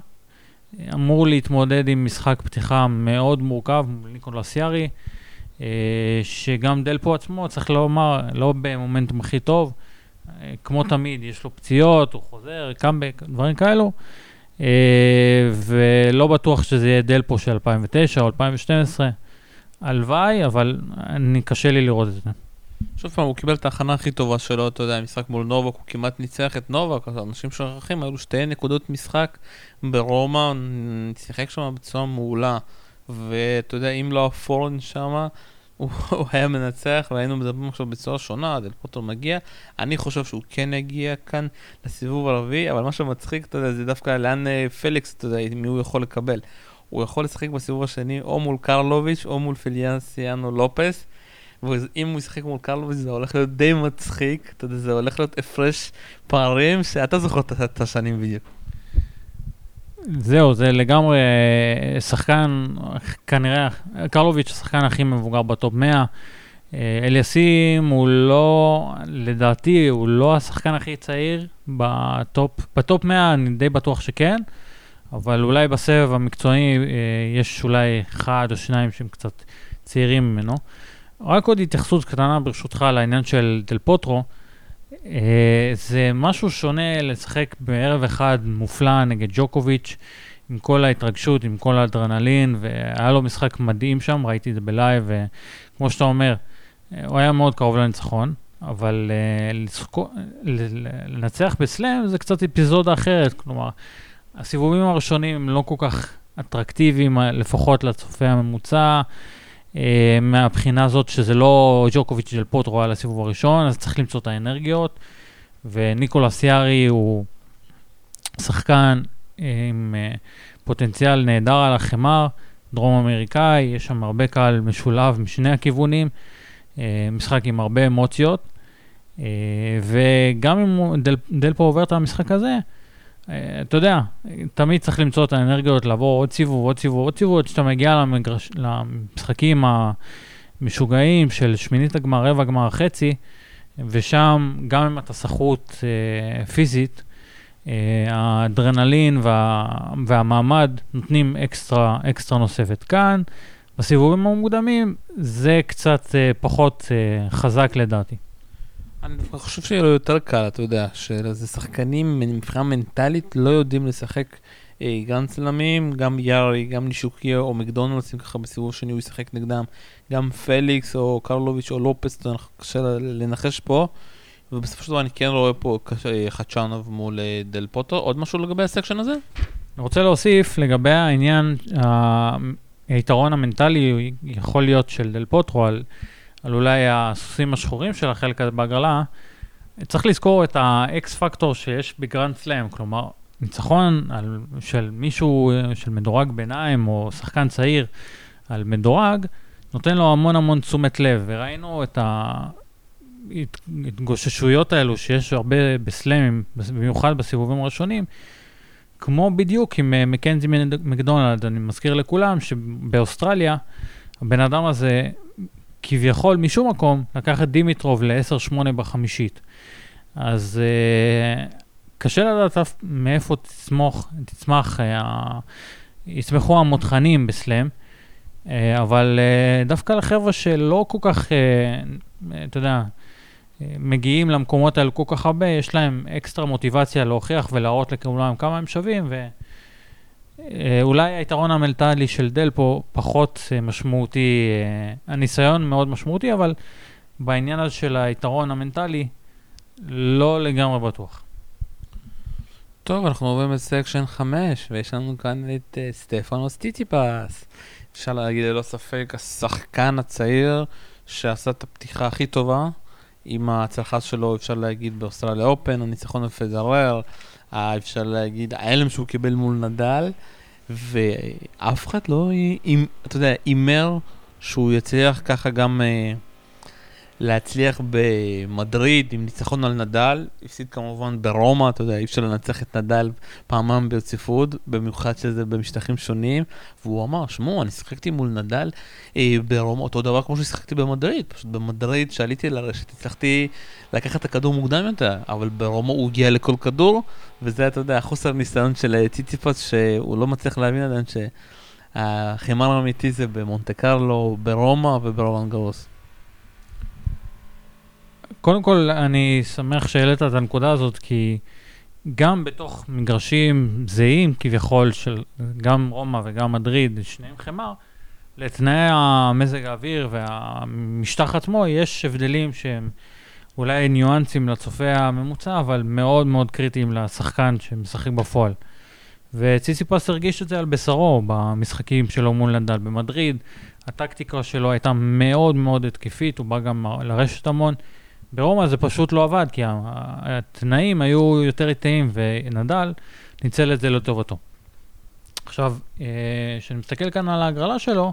אמור להתמודד עם משחק פתיחה מאוד מורכב מול ניקולס יארי, שגם דלפו עצמו, צריך לומר, לא במומנטום הכי טוב, כמו תמיד, יש לו פציעות, הוא חוזר, קאמבק, דברים כאלו. אה, ולא בטוח שזה יהיה דלפו של 2009 או 2012. הלוואי, אבל אני קשה לי לראות את זה. שוב פעם, הוא קיבל את ההכנה הכי טובה שלו, אתה יודע, משחק מול נובק, הוא כמעט ניצח את נובק, אז אנשים שוכחים, היו לו שתי נקודות משחק ברומא, שיחק שם בצורה מעולה. ואתה יודע, אם לא הפורן שם, הוא, היה מנצח, והיינו מדברים עכשיו בצורה שונה, דל פוטר מגיע. אני חושב שהוא כן יגיע כאן לסיבוב הרביעי, אבל מה שמצחיק, אתה יודע, זה דווקא לאן אה, פליקס, אתה יודע, מי הוא יכול לקבל. הוא יכול לשחק בסיבוב השני או מול קרלוביץ' או מול פיליאנסיאנו לופס. ואם הוא ישחק מול קרלוביץ' זה הולך להיות די מצחיק, אתה יודע, זה הולך להיות הפרש פערים שאתה זוכר את השנים בדיוק. זהו, זה לגמרי אה, שחקן, כנראה, קרלוביץ' השחקן הכי מבוגר ב top 100. אה, אליאסים הוא לא, לדעתי, הוא לא השחקן הכי צעיר ב top, ב top 100 אני די בטוח שכן, אבל אולי בסבב המקצועי אה, יש אולי אחד או שניים שהם קצת צעירים ממנו. רק עוד התייחסות קטנה ברשותך לעניין של דל פוטרו. אה, זה משהו שונה לשחק בערב אחד מופלא נגד ג'וקוביץ', עם כל ההתרגשות, עם כל האדרנלין, והיה לו משחק מדהים שם, ראיתי את זה בלייב, וכמו שאתה אומר, אה, הוא היה מאוד קרוב לניצחון, אבל uh, לנצח בסלאם זה קצת אפיזודה אחרת, כלומר, הסיבובים הראשונים הם לא כל כך אטרקטיביים, לפחות לצופה הממוצע. אה, מהבחינה הזאת שזה לא ג'וקוביץ' של פוטרו על הסיבוב הראשון, אז צריך למצוא את האנרגיות. וניקולס יארי הוא שחקן עם אה, פוטנציאל נהדר על החמר, דרום אמריקאי, יש שם הרבה קהל משולב משני הכיוונים, אה, משחק עם הרבה אמוציות. וגם אם דל, דלפו עובר את המשחק הזה, אה, אתה יודע, תמיד צריך למצוא את האנרגיות, לעבור עוד סיבוב, עוד סיבוב, עוד סיבוב, עד שאתה מגיע למגרש, למשחקים המשוגעים של שמינית הגמר, רבע גמר, חצי, ושם, גם אם אתה סחוט אה, פיזית, אה, האדרנלין וה, והמעמד נותנים אקסטרה, אקסטרה נוספת. כאן, בסיבובים המוקדמים, זה קצת אה, פחות אה, חזק לדעתי. אני חושב שיהיה לו יותר קל, אתה יודע, שזה שחקנים מבחינה מנטלית לא יודעים לשחק אה, גרנד סלמים, גם יארי, גם נישיוקה או מקדונלדסים ככה בסיבוב שני הוא ישחק נגדם, גם פליקס או קרלוביץ' או לופס, קשה לנחש פה. ובסופו של דבר אני כן רואה פה חצ'אנוב מול אה, דל פוטרו. עוד משהו לגבי ה section הזה? אני רוצה להוסיף לגבי העניין, היתרון המנטלי יכול להיות של דל פוטרו על, על אולי הסוסים השחורים של החלק בהגרלה. צריך לזכור את ה X factor שיש בגרנד סלאם, כלומר, ניצחון על, של מישהו, של מדורג ביניים או שחקן צעיר על מדורג, נותן לו המון המון תשומת לב, וראינו את ההתגוששויות האלו שיש הרבה בסלאמים, במיוחד בסיבובים הראשונים, כמו בדיוק עם אה, מקנזי מקדונלד, אני מזכיר לכולם שבאוסטרליה, הבן אדם הזה כביכול משום מקום לקח את דימיטרוב ל-10-8 בחמישית. אז uh, קשה לדעת מאיפה תצמוך, תצמח, uh, יצמחו המותחנים בסלאם, uh, אבל uh, דווקא לחבר'ה שלא כל כך, uh, אתה יודע, מגיעים למקומות האלו כל כך הרבה, יש להם אקסטרה מוטיבציה להוכיח ולהראות לכולם כמה הם שווים, ואולי היתרון המנטלי של דל פה פחות משמעותי, הניסיון מאוד משמעותי, אבל בעניין הזה של היתרון המנטלי, לא לגמרי בטוח. טוב, אנחנו עוברים לסקשן 5, ויש לנו כאן את uh, סטפנוס טיטיפס. אפשר להגיד ללא ספק, השחקן הצעיר שעשה את הפתיחה הכי טובה. עם ההצלחה שלו, אפשר להגיד, באוסטרליה אופן, הניצחון בפדרר, אפשר להגיד, ההלם שהוא קיבל מול נדל, ואף אחד לא, אתה יודע, הימר שהוא יצליח ככה גם... להצליח במדריד עם ניצחון על נדל, הפסיד כמובן ברומא, אתה יודע, אי אפשר לנצח את נדל פעמיים ברציפות, במיוחד שזה במשטחים שונים, והוא אמר, שמעו, אני שיחקתי מול נדל אה, ברומא, אותו דבר כמו ששיחקתי במדריד, פשוט במדריד שעליתי לרשת, הצלחתי לקחת את הכדור מוקדם יותר, אבל ברומא הוא הגיע לכל כדור, וזה, אתה יודע, חוסר ניסיון של אה, ציציפס, שהוא לא מצליח להבין עדיין שהחימר האמיתי זה במונטה קרלו, ברומא וברולנד גרוס. קודם כל, אני שמח שהעלית את הנקודה הזאת, כי גם בתוך מגרשים זהים כביכול, של גם רומא וגם מדריד, שניהם חמר, לתנאי המזג האוויר והמשטח עצמו, יש הבדלים שהם אולי ניואנסים לצופה הממוצע, אבל מאוד מאוד קריטיים לשחקן שמשחק בפועל. וציסיפס הרגיש את זה על בשרו במשחקים שלו מול נדל במדריד. הטקטיקה שלו הייתה מאוד מאוד התקפית, הוא בא גם לרשת המון. ברומא זה פשוט לא עבד, כי התנאים היו יותר איטיים, ונדל ניצל את זה לטובתו. עכשיו, אה, כשאני מסתכל כאן על ההגרלה שלו,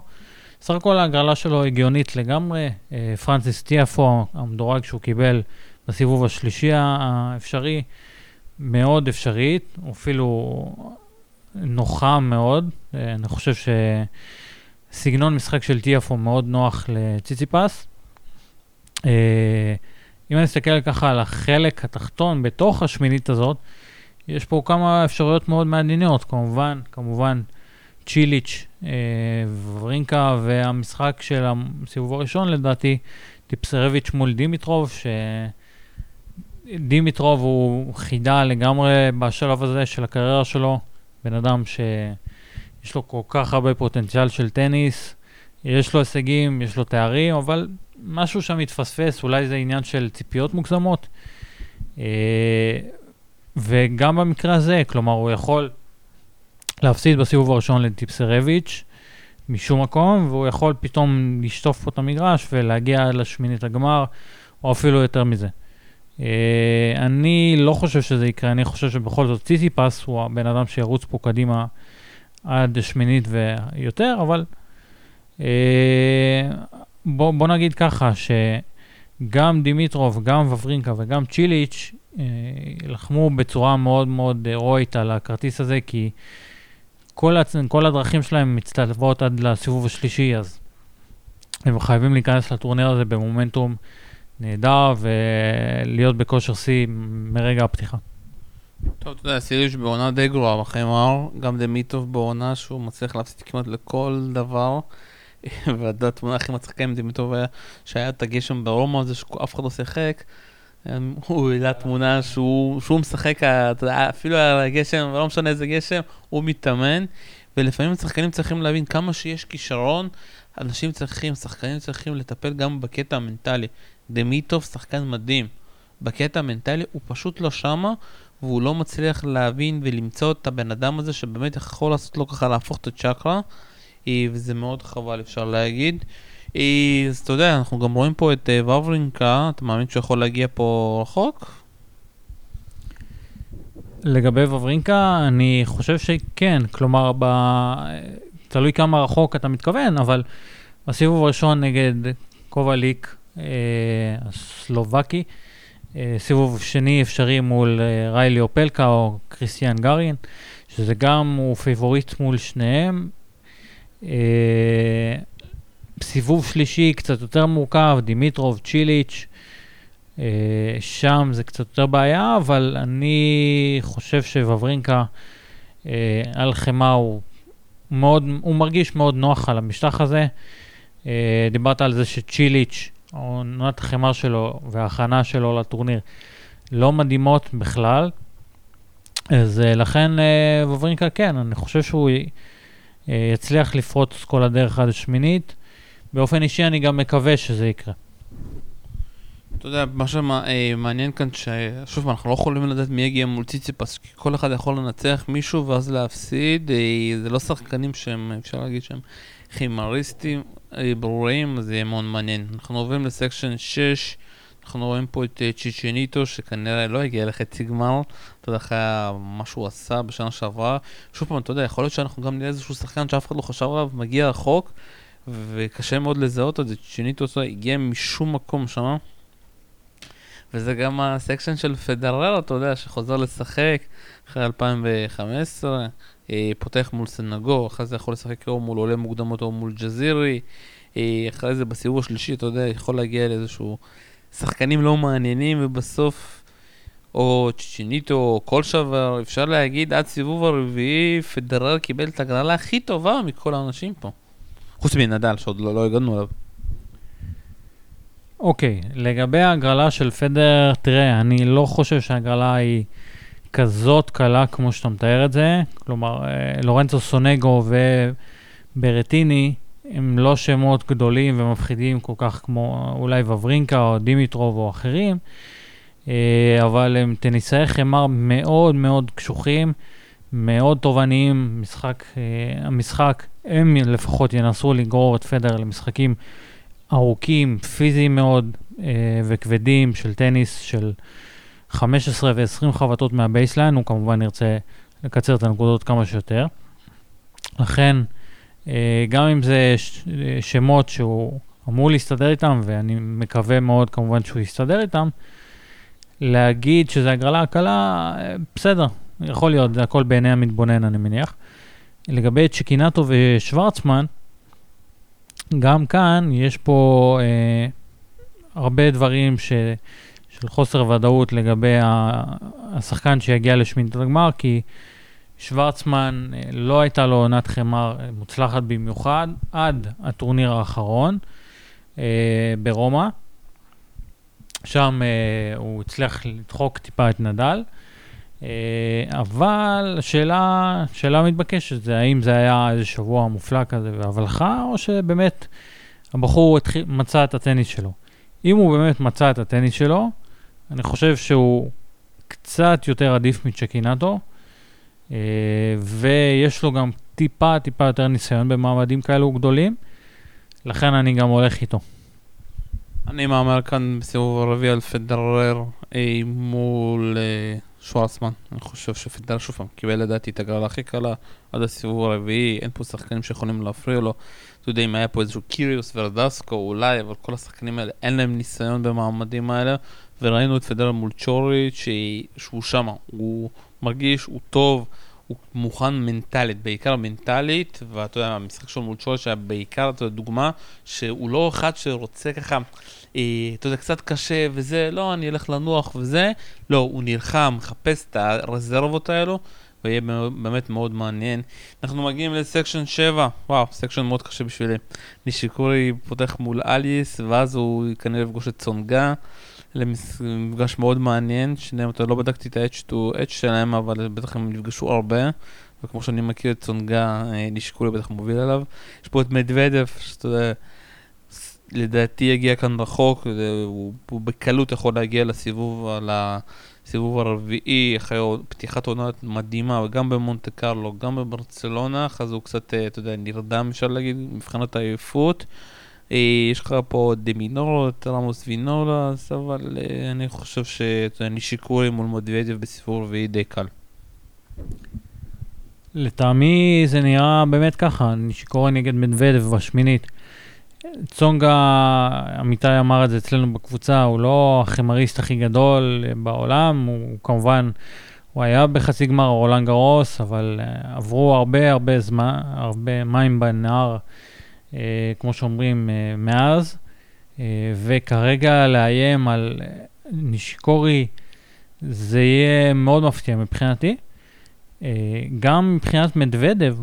סך הכל ההגרלה שלו הגיונית לגמרי. אה, פרנסיס טיאפו, המדורג שהוא קיבל בסיבוב השלישי האפשרי, מאוד אפשרית, אפילו נוחה מאוד. אה, אני חושב שסגנון משחק של טיאפו מאוד נוח לציציפס. אם אני אסתכל ככה על החלק התחתון בתוך השמינית הזאת, יש פה כמה אפשרויות מאוד מעניינות, כמובן, כמובן צ'יליץ', אה, ורינקה והמשחק של הסיבוב הראשון לדעתי, טיפסרביץ' מול דימיטרוב, שדימיטרוב הוא חידה לגמרי בשלב הזה של הקריירה שלו, בן אדם שיש לו כל כך הרבה פוטנציאל של טניס, יש לו הישגים, יש לו תארים, אבל משהו שם מתפספס, אולי זה עניין של ציפיות מוגזמות. אה, וגם במקרה הזה, כלומר, הוא יכול להפסיד בסיבוב הראשון לטיפסרביץ' משום מקום, והוא יכול פתאום לשטוף פה את המגרש ולהגיע לשמינית הגמר, או אפילו יותר מזה. אה, אני לא חושב שזה יקרה, אני חושב שבכל זאת ציציפס הוא הבן אדם שירוץ פה קדימה עד שמינית ויותר, אבל אה, בוא, בוא נגיד ככה, שגם דימיטרוב, גם וברינקה וגם צ'יליץ' אה, לחמו בצורה מאוד מאוד הירואית על הכרטיס הזה, כי כל, הצ... כל הדרכים שלהם מצטלבות עד לסיבוב השלישי, אז הם חייבים להיכנס לטורניר הזה במומנטום נהדר ולהיות בכושר שיא מרגע הפתיחה. טוב, אתה יודע, סיריוש בעונה די גרועה בחמר, גם דמיטוב בעונה שהוא מצליח להפסיד כמעט לכל דבר. והתמונה הכי מצחיקה עם דימיטוב היה שהיה את הגשם ברומא הזה שאף אחד לא שיחק. הוא העלה תמונה שהוא, שהוא משחק, יודע, אפילו על הגשם, ולא משנה איזה גשם, הוא מתאמן, ולפעמים שחקנים צריכים להבין כמה שיש כישרון, אנשים צריכים, שחקנים צריכים לטפל גם בקטע המנטלי. דמיטוב שחקן מדהים. בקטע המנטלי הוא פשוט לא שמה, והוא לא מצליח להבין ולמצוא את הבן אדם הזה שבאמת יכול לעשות לו ככה להפוך את הצ'קרה, אה, וזה מאוד חבל אפשר להגיד. אה, אז אתה יודע, אנחנו גם רואים פה את אה, וברינקה, אתה מאמין שהוא יכול להגיע פה רחוק? לגבי וברינקה, אני חושב שכן, כלומר, ב... תלוי כמה רחוק אתה מתכוון, אבל בסיבוב הראשון נגד קובליק, אה, הסלובקי, אה, סיבוב שני אפשרי מול אה, ריילי אופלקה או קריסטיאן גארין, שזה גם, הוא פייבוריט מול שניהם. אה, סיבוב שלישי קצת יותר מורכב, דימיטרוב, צ'יליץ', אה, שם זה קצת יותר בעיה, אבל אני חושב שוורינקה אה, על חמר הוא מאוד, הוא מרגיש מאוד נוח על המשטח הזה. אה, דיברת על זה שצ'יליץ', עונת החמר שלו וההכנה שלו לטורניר לא מדהימות בכלל. אז לכן וברינקה כן, אני חושב שהוא יצליח לפרוץ כל הדרך עד השמינית. באופן אישי אני גם מקווה שזה יקרה. אתה יודע, מה שמעניין כאן, ששוב, אנחנו לא יכולים לדעת מי יגיע מול ציציפס, כי כל אחד יכול לנצח מישהו ואז להפסיד, אה, זה לא שחקנים שהם, אפשר להגיד שהם חימריסטים אה, ברורים, זה יהיה מאוד מעניין. אנחנו עוברים לסקשן 6, אנחנו רואים פה את אה, צ'יצ'ניטו, שכנראה לא הגיע לחצי גמר, אתה יודע, אחרי מה שהוא עשה בשנה שעברה. שוב פעם, אתה יודע, יכול להיות שאנחנו גם נראה איזשהו שחקן שאף אחד לא חשב עליו, מגיע רחוק. וקשה מאוד לזהות את זה, אותו, הגיע משום מקום שם. וזה גם הסקשן של פדרר, אתה יודע, שחוזר לשחק אחרי 2015, אה, פותח מול סנגור, אחרי זה יכול לשחק או מול עולה מוקדמות או מול ג'זירי, אה, אחרי זה בסיבוב השלישי, אתה יודע, יכול להגיע לאיזשהו שחקנים לא מעניינים, ובסוף, או צ'יניטו, או כל שבר, אפשר להגיד, עד סיבוב הרביעי, פדרר קיבל את הגרלה הכי טובה מכל האנשים פה. חוץ מנדל, שעוד לא, לא הגענו אליו. אוקיי, okay, לגבי ההגרלה של פדר, תראה, אני לא חושב שההגרלה היא כזאת קלה כמו שאתה מתאר את זה. כלומר, אה, לורנצו סונגו וברטיני הם לא שמות גדולים ומפחידים כל כך כמו אולי וברינקה או דימיטרוב או אחרים, אה, אבל הם טניסאי חמר מאוד מאוד קשוחים. מאוד תובעניים, משחק, uh, המשחק, הם לפחות ינסו לגרור את פדר למשחקים ארוכים, פיזיים מאוד uh, וכבדים של טניס של 15 ו-20 חבטות מה baseline, הוא כמובן ירצה לקצר את הנקודות כמה שיותר. לכן, גם אם זה ש- שמות שהוא אמור להסתדר איתם, ואני מקווה מאוד כמובן שהוא יסתדר איתם, להגיד שזה הגרלה קלה, בסדר, יכול להיות, זה הכל בעיני המתבונן, אני מניח. לגבי צ'קינאטו ושוורצמן, גם כאן יש פה אה, הרבה דברים ש, של חוסר ודאות לגבי השחקן שיגיע לשמינית הגמר, כי שוורצמן אה, לא הייתה לו עונת חמר מוצלחת במיוחד עד הטורניר האחרון אה, ברומא. שם אה, הוא הצליח לדחוק טיפה את נדל. אה, אבל השאלה, שאלה מתבקשת זה האם זה היה איזה שבוע מופלא כזה והבלחה, או שבאמת הבחור התחיל, מצא את הטניס שלו. אם הוא באמת מצא את הטניס שלו, אני חושב שהוא קצת יותר עדיף מצ'קינטו, אה, ויש לו גם טיפה טיפה יותר ניסיון במעמדים כאלו גדולים, לכן אני גם הולך איתו. אני מאמר כאן בסיבוב הרביעי על פדרר אה, מול אה, שוורצמן. אני חושב שפדרר שוב פעם קיבל לדעתי את הגרלה הכי קלה עד הסיבוב הרביעי, אין פה שחקנים שיכולים להפריע לו. אתה יודע אם היה פה איזשהו קיריוס ורדסקו אולי, אבל כל השחקנים האלה אין להם ניסיון במעמדים האלה. וראינו את פדרר מול צ'וריץ' שהוא שמה, הוא מרגיש, הוא טוב. הוא מוכן מנטלית, בעיקר מנטלית, ואתה יודע, המשחק שלו מול צ'וריץ' היה בעיקר, אתה יודע, דוגמה, שהוא לא אחד שרוצה ככה אה, אתה יודע, קצת קשה וזה, לא, אני אלך לנוח וזה, לא, הוא נלחם, מחפש את הרזרבות האלו, ויהיה באמת מאוד מעניין. אנחנו מגיעים ל section 7, וואו, section מאוד קשה בשבילי. נישיקורי פותח מול אליס, ואז הוא כנראה יפגוש את צונגה. למפגש מאוד מעניין, שניהם, אתה לא בדקתי את ה-H2H שלהם, אבל בטח הם נפגשו הרבה. וכמו שאני מכיר את צונגה, אה, נישיקורי בטח מוביל עליו. יש פה את מדוודף, שאתה יודע, לדעתי יגיע כאן רחוק, הוא, הוא בקלות יכול להגיע לסיבוב, לסיבוב הרביעי, אחרי פתיחת עונה מדהימה, וגם במונטה קרלו, גם בברצלונה, אז הוא קצת, אה, אתה יודע, נרדם, אפשר להגיד, מבחינת העייפות. אה, יש לך פה דמינורו, רמוס וינולס, אבל אני חושב שנישיקורי מול מודוודיו בסיבוב רביעי די קל. לטעמי זה נראה באמת ככה, שקורה נגד מדוודב בשמינית. צונגה, אמיתי אמר את זה אצלנו בקבוצה, הוא לא החימריסט הכי גדול בעולם, הוא כמובן, הוא היה בחצי גמר רולנד גרוס, אבל uh, עברו הרבה הרבה זמן, הרבה מים בנהר, uh, כמו שאומרים, uh, מאז, uh, וכרגע לאיים על נשיקורי, זה יהיה מאוד מפתיע מבחינתי. אה, גם מבחינת מדוודב,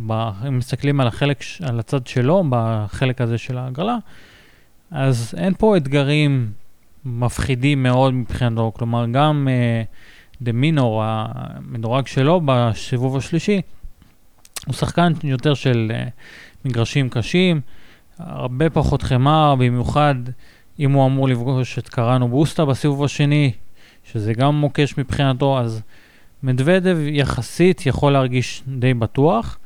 אם מסתכלים על החלק, על הצד שלו, בחלק הזה של ההגרלה, אז אין פה אתגרים מפחידים מאוד מבחינתו, כלומר גם דה uh, מינור, המדורג שלו בסיבוב השלישי, הוא שחקן יותר של uh, מגרשים קשים, הרבה פחות חמר, במיוחד אם הוא אמור לפגוש את קראנו בוסטה בסיבוב השני, שזה גם מוקש מבחינתו, אז מדוודב יחסית יכול להרגיש די בטוח.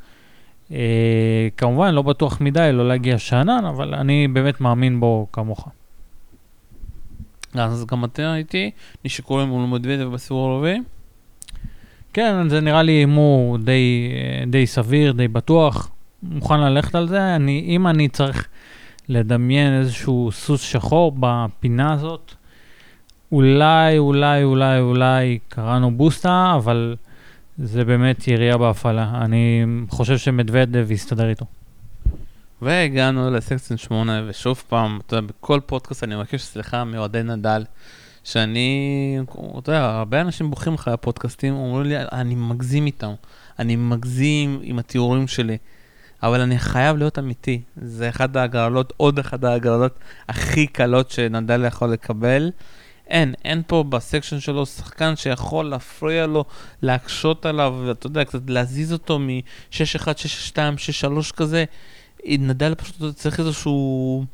אה, כמובן, לא בטוח מדי, לא להגיע שאנן, אבל אני באמת מאמין בו כמוך. אז גם אתה איתי, נשקול מול מדוודב בסיבוב הרביעי? כן, זה נראה לי הימור די, די סביר, די בטוח. מוכן ללכת על זה. אני, אם אני צריך לדמיין איזשהו סוס שחור בפינה הזאת, אולי, אולי, אולי, אולי קראנו בוסטה, אבל זה באמת ירייה בהפעלה. אני חושב שמדוודב יסתדר איתו. והגענו לסקציה 8, ושוב פעם, אתה יודע, בכל פודקאסט אני מבקש סליחה מאוהדי נדל, שאני, אתה יודע, הרבה אנשים בוכים לך הפודקאסטים, אומרים לי, אני מגזים איתם, אני מגזים עם התיאורים שלי, אבל אני חייב להיות אמיתי. זה אחד ההגרלות, עוד אחד ההגרלות הכי קלות שנדל יכול לקבל. אין, אין פה בסקשן שלו שחקן שיכול להפריע לו, להקשות עליו, ואתה יודע, קצת להזיז אותו מ-6-1, 6-2, 6-3 כזה. נדל פשוט צריך איזשהו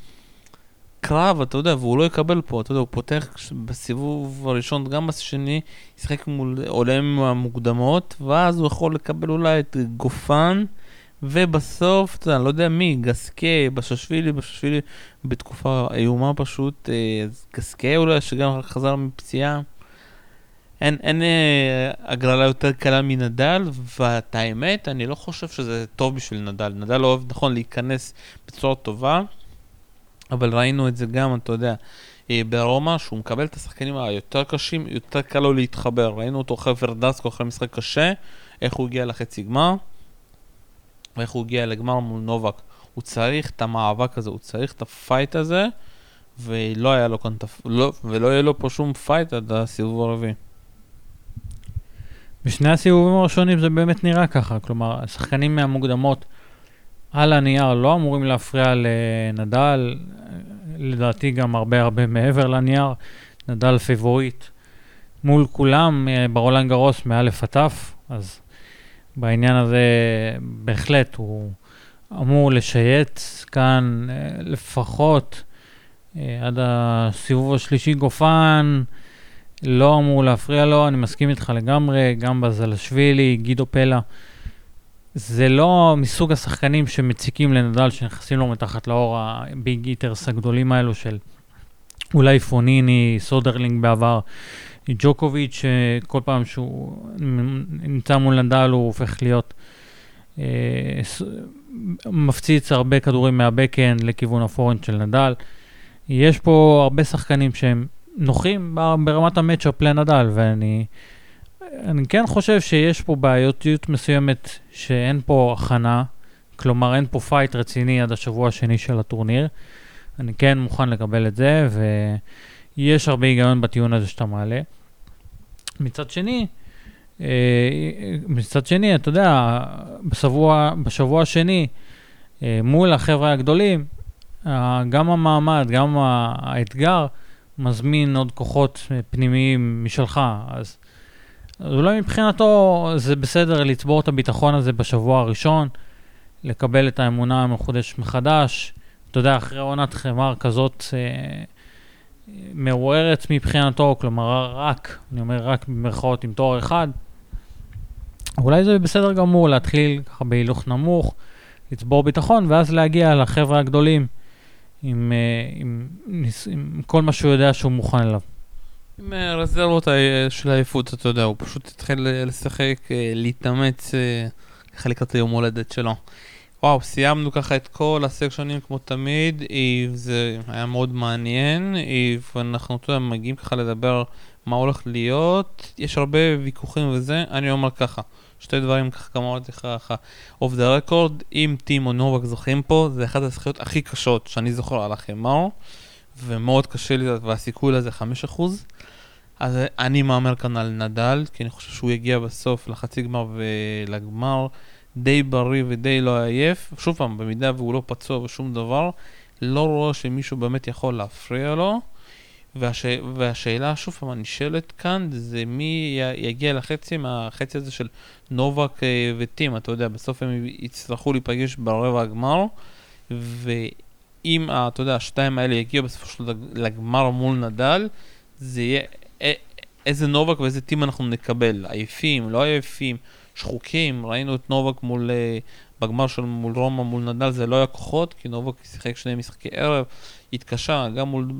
קרב, אתה יודע, והוא לא יקבל פה, אתה יודע, הוא פותח בסיבוב הראשון, גם בשני, ישחק מול עולם המוקדמות, ואז הוא יכול לקבל אולי את גופן. ובסוף, אתה יודע, לא יודע מי, גסקה, בששווילי, בששווילי בתקופה איומה פשוט, אה, גסקה אולי, שגם חזר מפציעה. אין, אין אה, הגרלה יותר קלה מנדל, ואת האמת, אני לא חושב שזה טוב בשביל נדל. נדל אוהב, נכון, להיכנס בצורה טובה, אבל ראינו את זה גם, אתה יודע, אה, ברומא, שהוא מקבל את השחקנים היותר קשים, יותר קל לו להתחבר. ראינו אותו אחרי ורדסקו, אחרי משחק קשה, איך הוא הגיע לחצי גמר. ואיך הוא הגיע לגמר מול נובק. הוא צריך את המאבק הזה, הוא צריך את ה fight הזה, ולא היה לו כאן, לא, ולא יהיה לו פה שום fight עד הסיבוב הרביעי. בשני הסיבובים הראשונים זה באמת נראה ככה, כלומר, השחקנים מהמוקדמות על הנייר לא אמורים להפריע לנדל, לדעתי גם הרבה הרבה מעבר לנייר, נדל favorite מול כולם אה, ברולנד גרוס מאלף עד תף, אז בעניין הזה בהחלט הוא אמור לשייט כאן אה, לפחות אה, עד הסיבוב השלישי גופן, לא אמור להפריע לו, אני מסכים איתך לגמרי, גם בזלשווילי, גידו פלה. זה לא מסוג השחקנים שמציקים לנדל, שנכנסים לו מתחת לאור הביג איטרס הגדולים האלו של אולי פוניני, סודרלינג בעבר, ג'וקוביץ', כל פעם שהוא נמצא מול נדל הוא הופך להיות אה, מפציץ הרבה כדורים מה backhand לכיוון ה forehand של נדל. יש פה הרבה שחקנים שהם נוחים ברמת ה match-up לנדל, ואני אני כן חושב שיש פה בעייתיות מסוימת שאין פה הכנה, כלומר אין פה fight רציני עד השבוע השני של הטורניר. אני כן מוכן לקבל את זה, ויש הרבה היגיון בטיעון הזה שאתה מעלה. מצד שני, אה, מצד שני, אתה יודע, בשבוע, בשבוע השני, אה, מול החבר'ה הגדולים, אה, גם המעמד, גם האתגר, מזמין עוד כוחות פנימיים משלך. אז, אז אולי מבחינתו זה בסדר לצבור את הביטחון הזה בשבוע הראשון, לקבל את האמונה המחודשת מחדש. אתה יודע, אחרי עונת חמר כזאת אה, מעוררת מבחינתו, כלומר רק, אני אומר רק במרכאות עם תואר אחד, אולי זה בסדר גמור להתחיל ככה בהילוך נמוך, לצבור ביטחון, ואז להגיע לחבר'ה הגדולים עם, אה, עם, עם, עם כל מה שהוא יודע שהוא מוכן אליו. עם אה, רזרבות אה, של העייפות, אתה יודע, הוא פשוט התחיל לשחק, להתאמץ ככה לקראת היום הולדת שלו. וואו, סיימנו ככה את כל הסקשונים כמו תמיד, זה היה מאוד מעניין, ואנחנו, אתה יודע, מגיעים ככה לדבר מה הולך להיות, יש הרבה ויכוחים וזה, אני אומר ככה, שתי דברים ככה כמה עוד ככה, אוף דה רקורד, אם טים או נובק זוכים פה, זה אחת הזכיות הכי קשות שאני זוכר על החמר, ומאוד קשה לי, והסיכוי לזה 5%. אז אני מהמר כאן על נדל, כי אני חושב שהוא יגיע בסוף לחצי גמר ולגמר די בריא ודי לא עייף. שוב פעם, במידה והוא לא פצוע ושום דבר, לא רואה שמישהו באמת יכול להפריע לו. והש... והשאלה שוב פעם הנשאלת כאן זה מי יגיע לחצי מהחצי הזה של נובק אה, וטים, אתה יודע, בסוף הם יצטרכו להיפגש ברבע הגמר, ואם, אתה יודע, השתיים האלה יגיעו בסופו של דבר לגמר מול נדל, זה יהיה איזה נובק ואיזה טים אנחנו נקבל, עייפים, לא עייפים, שחוקים, ראינו את נובק מול, אה, בגמר של מול רומא מול נדל זה לא היה כוחות, כי נובק שיחק שני משחקי ערב, התקשה גם מול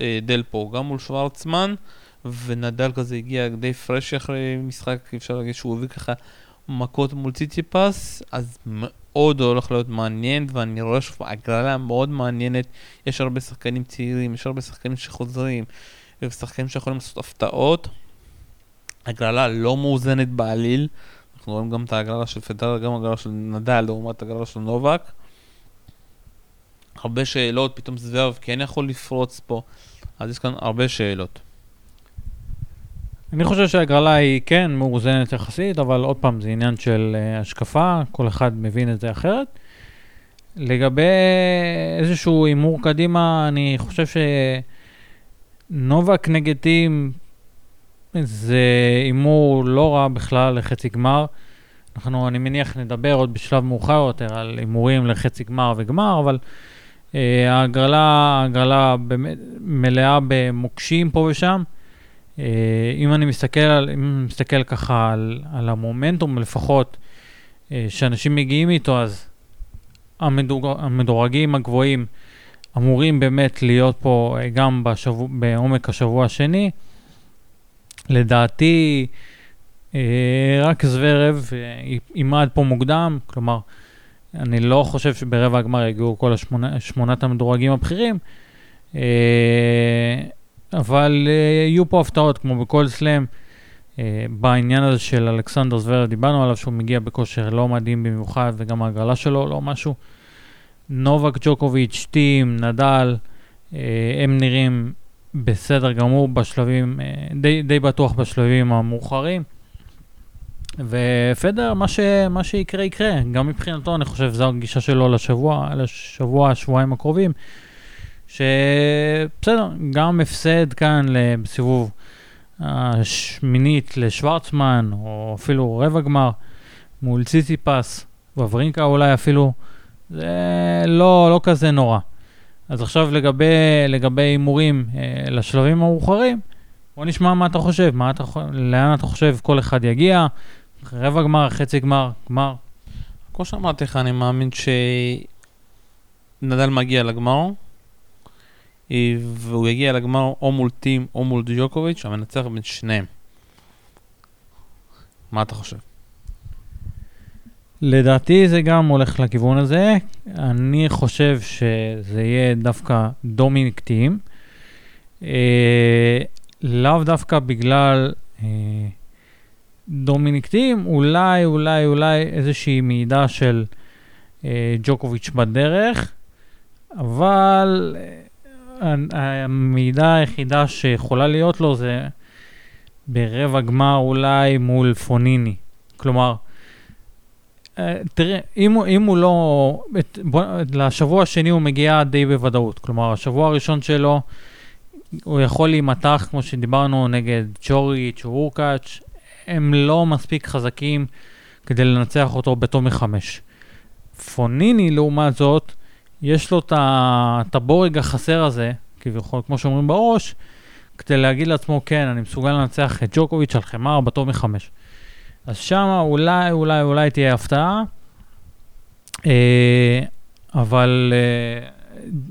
אה, דלפו, גם מול שוורצמן, ונדל כזה הגיע די פרש אחרי משחק, אפשר להגיד שהוא הביא ככה מכות מול ציציפס, אז מאוד הולך להיות מעניין, ואני רואה שוב הגרלה מאוד מעניינת, יש הרבה שחקנים צעירים, יש הרבה שחקנים שחוזרים, ושחקנים שיכולים לעשות הפתעות. הגרלה לא מאוזנת בעליל, אנחנו רואים גם את ההגרלה של פדרר, גם הגרלה של נדל לעומת הגרלה של נובק. הרבה שאלות, פתאום זוורב כן יכול לפרוץ פה, אז יש כאן הרבה שאלות. אני חושב שהגרלה היא כן מאוזנת יחסית, אבל עוד פעם, זה עניין של uh, השקפה, כל אחד מבין את זה אחרת. לגבי איזשהו הימור קדימה, אני חושב שנובק נגד טים זה הימור לא רע בכלל לחצי גמר. אנחנו, אני מניח, נדבר עוד בשלב מאוחר יותר על הימורים לחצי גמר וגמר, אבל uh, ההגרלה, ההגרלה מלאה במוקשים פה ושם. Uh, אם אני מסתכל, על, אם אני מסתכל ככה על, על המומנטום לפחות, uh, שאנשים מגיעים איתו, אז המדורג, המדורגים הגבוהים אמורים באמת להיות פה uh, גם בשבוע, בעומק השבוע השני. לדעתי, אה, רק זוורב יימד פה מוקדם, כלומר, אני לא חושב שברבע הגמר יגיעו כל השמונה, שמונת המדורגים הבכירים, אה, אבל אה, יהיו פה הפתעות, כמו בכל סלאם. בעניין הזה של אלכסנדר זוורב, דיברנו עליו שהוא מגיע בכושר לא מדהים במיוחד, וגם ההגרלה שלו לא משהו. נובק ג'וקוביץ', טים, נדל, הם נראים בסדר גמור בשלבים, די, די בטוח בשלבים המאוחרים. ופדר, מה, ש, מה שיקרה יקרה, גם מבחינתו אני חושב זו הגישה שלו לשבוע, לשבוע, שבועיים הקרובים, שבסדר, גם הפסד כאן בסיבוב השמינית לשוורצמן, או אפילו רבע גמר מול ציציפס, וברינקה אולי אפילו, זה לא, לא כזה נורא. אז עכשיו לגבי הימורים אה, לשלבים המאוחרים, בוא נשמע מה אתה חושב, מה אתה, לאן אתה חושב כל אחד יגיע, רבע גמר, חצי גמר, גמר. כמו שאמרתי לך, אני מאמין שנדל מגיע לגמר, והוא יגיע לגמר או מול טים או מול דיוקוביץ', המנצח בין שניהם. מה אתה חושב? לדעתי זה גם הולך לכיוון הזה. אני חושב שזה יהיה דווקא דומיניק טים. אה, לאו דווקא בגלל אה, דומיניק טים, אולי, אולי, אולי איזושהי מידע של אה, ג'וקוביץ' בדרך, אבל אה, המידע היחידה שיכולה להיות לו זה ברבע גמר אולי מול פוניני. כלומר, אה, תראה, אם, אם הוא לא... את, בוא, לשבוע השני הוא מגיע די בוודאות. כלומר, השבוע הראשון שלו, הוא יכול להימתח, כמו שדיברנו, נגד צ'וריץ' או אורקאץ', הם לא מספיק חזקים כדי לנצח אותו בתום מחמש. פוניני, לעומת זאת, יש לו את הבורג החסר הזה, כביכול, כמו שאומרים בראש, כדי להגיד לעצמו, כן, אני מסוגל לנצח את ג'וקוביץ' על חמר בתום מחמש. אז שמה אולי, אולי, אולי תהיה הפתעה, אה, אבל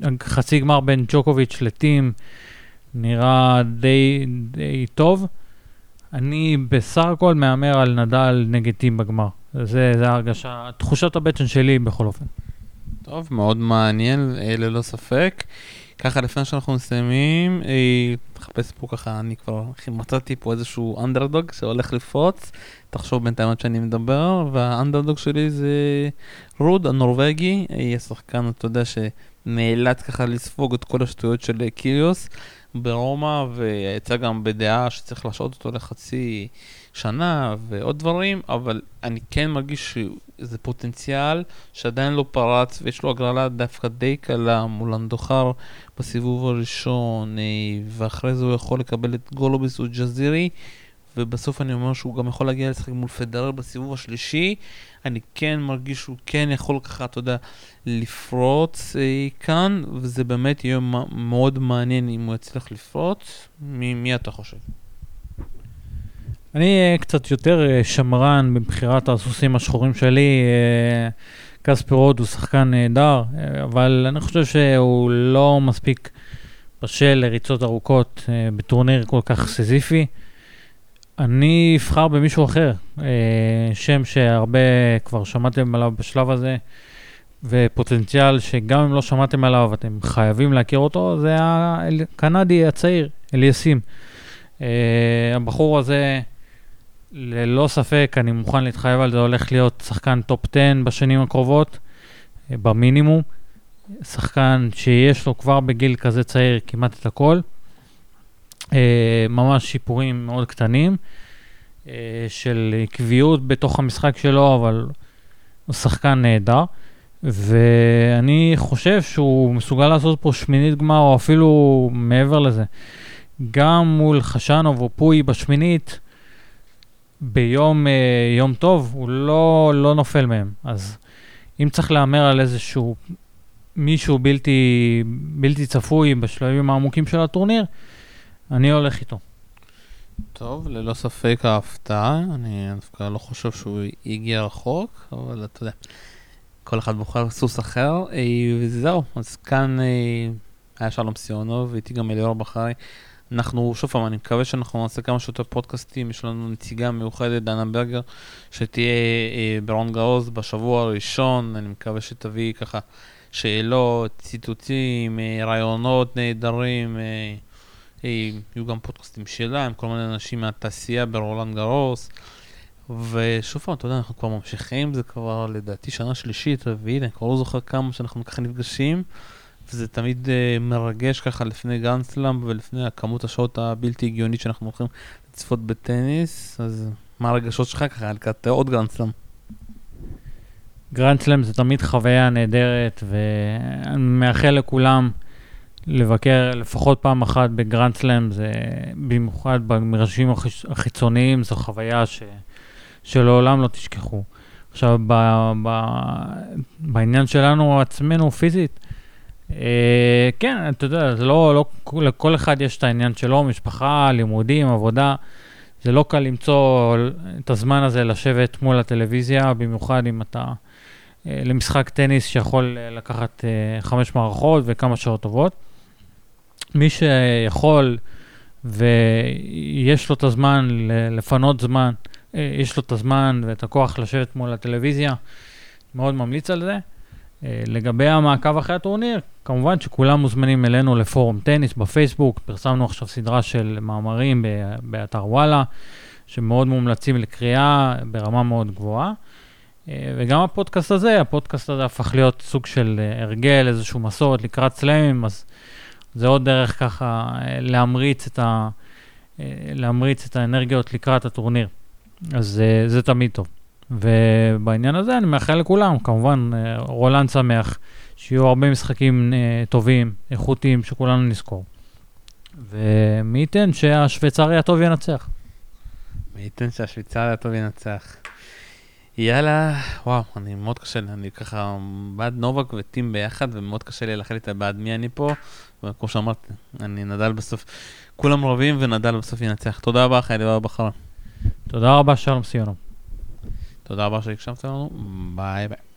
אה, חצי גמר בין ג'וקוביץ' לטים נראה די, די טוב. אני בסך הכל מהמר על נדל נגד טים בגמר. זה, זה ההרגשה, תחושת הבטן שלי בכל אופן. טוב, מאוד מעניין, אה, ללא ספק. ככה, לפני שאנחנו מסיימים, אה, תחפש פה ככה, אני כבר מצאתי פה איזשהו אנדרדוג שהולך לפרוץ. תחשוב בינתיים עד שאני מדבר, והאנדרדוג שלי זה רוד הנורבגי, אה, השחקן, אתה יודע, שנאלץ ככה לספוג את כל השטויות של אה, קיריוס ברומא, ויצא גם בדעה שצריך להשעות אותו לחצי שנה ועוד דברים, אבל אני כן מרגיש שזה פוטנציאל שעדיין לא פרץ, ויש לו הגרלה דווקא די קלה מול אנדוחר בסיבוב הראשון, אה, ואחרי זה הוא יכול לקבל את גולוביס או ג'זירי, ובסוף אני אומר שהוא גם יכול להגיע לשחק מול פדרר בסיבוב השלישי. אני כן מרגיש שהוא כן יכול ככה, אתה יודע, לפרוץ אה, כאן, וזה באמת יהיה מ- מאוד מעניין אם הוא יצליח לפרוץ. מי, מי אתה חושב? אני אה, קצת יותר אה, שמרן בבחירת הסוסים השחורים שלי. אה, קספר רוד הוא שחקן נהדר, אה, אבל אני חושב שהוא לא מספיק בשל לריצות ארוכות אה, בטורניר כל כך סיזיפי. אני אבחר במישהו אחר, אה, שם שהרבה כבר שמעתם עליו בשלב הזה, ופוטנציאל שגם אם לא שמעתם עליו, אתם חייבים להכיר אותו, זה הקנדי הצעיר, אליאסים. הבחור הזה, ללא ספק, אני מוכן להתחייב על זה, הולך להיות שחקן top 10 בשנים הקרובות, uh, במינימום. שחקן שיש לו כבר בגיל כזה צעיר כמעט את הכל. Uh, ממש שיפורים מאוד קטנים uh, של עקביות בתוך המשחק שלו, אבל הוא שחקן נהדר. ואני חושב שהוא מסוגל לעשות פה שמינית גמר, או אפילו מעבר לזה. גם מול חשנוב או פוי בשמינית, ביום אה, יום טוב, הוא לא, לא נופל מהם. אז אם צריך להמר על איזשהו מישהו בלתי, בלתי צפוי בשלבים העמוקים של הטורניר, אני הולך איתו. טוב, ללא ספק ההפתעה, אני דווקא לא חושב שהוא הגיע רחוק, אבל אתה יודע, כל אחד בוחר סוס אחר, אה, וזהו, אז כאן אה, היה שלום סיונוב, ואיתי גם אליאור בחרי. אנחנו, שוב פעם, אני מקווה שאנחנו נעשה כמה שיותר פודקאסטים, יש לנו נציגה מיוחדת, דנה ברגר, שתהיה אה, ברון גאוז בשבוע הראשון, אני מקווה שתביא ככה שאלות, ציטוטים, אה, רעיונות נהדרים. אה, אה, יהיו גם פודקאסטים שלה עם כל מיני אנשים מהתעשייה ברולנד גרוס. ושוב פעם, אתה יודע, אנחנו כבר ממשיכים, זה כבר לדעתי שנה שלישית, רביעית, אני כבר לא זוכר כמה שאנחנו ככה נפגשים, וזה תמיד uh, מרגש ככה לפני גרנדסלאם ולפני הכמות השעות הבלתי הגיונית שאנחנו הולכים לצפות בטניס, אז מה הרגשות שלך ככה לקראת עוד גרנדסלאם? גרנדסלאם זה תמיד חוויה נהדרת, ואני מאחל לכולם לבקר לפחות פעם אחת בגרנדסלאם, זה במיוחד במגרשים החיצ- החיצוניים, זו חוויה ש, שלעולם לא תשכחו. עכשיו, ב, ב, בעניין שלנו עצמנו פיזית, כן, אתה יודע, זה לא, לא, לכל אחד יש את העניין שלו, משפחה, לימודים, עבודה. זה לא קל למצוא את הזמן הזה לשבת מול הטלוויזיה, במיוחד אם אתה אה, למשחק טניס שיכול אה, לקחת אה, חמש מערכות וכמה שעות טובות. מי שיכול ויש לו את הזמן לפנות זמן, אה, יש לו את הזמן ואת הכוח לשבת מול הטלוויזיה, מאוד ממליץ על זה. אה, לגבי המעקב אחרי הטורניר, כמובן שכולם מוזמנים אלינו לפורום טניס בפייסבוק, פרסמנו עכשיו סדרה של מאמרים באתר וואלה, שמאוד מומלצים לקריאה ברמה מאוד גבוהה. אה, וגם הפודקאסט הזה, הפודקאסט הזה הפך להיות סוג של אה, הרגל, איזושהי מסורת לקראת סלאמים, אז זה עוד דרך ככה להמריץ את, ה, להמריץ את האנרגיות לקראת הטורניר. אז אה, זה תמיד טוב. ובעניין הזה אני מאחל לכולם, כמובן, אה, רולנד שמח, שיהיו הרבה משחקים אה, טובים, איכותיים, שכולנו נזכור. ומי ייתן שהשוויצרי הטוב ינצח. מי ייתן שהשוויצרי הטוב ינצח. יאללה, וואו, אני מאוד קשה לי, אני ככה בעד נובק וטים ביחד, ומאוד קשה לי להחליט בעד מי אני פה, וכמו שאמרתי, אני נדל בסוף, כולם רבים ונדל בסוף ינצח. תודה רבה, חיילי דבר בחר. תודה רבה, שלום סיונו. תודה רבה שהקשבתם לנו, ביי ביי.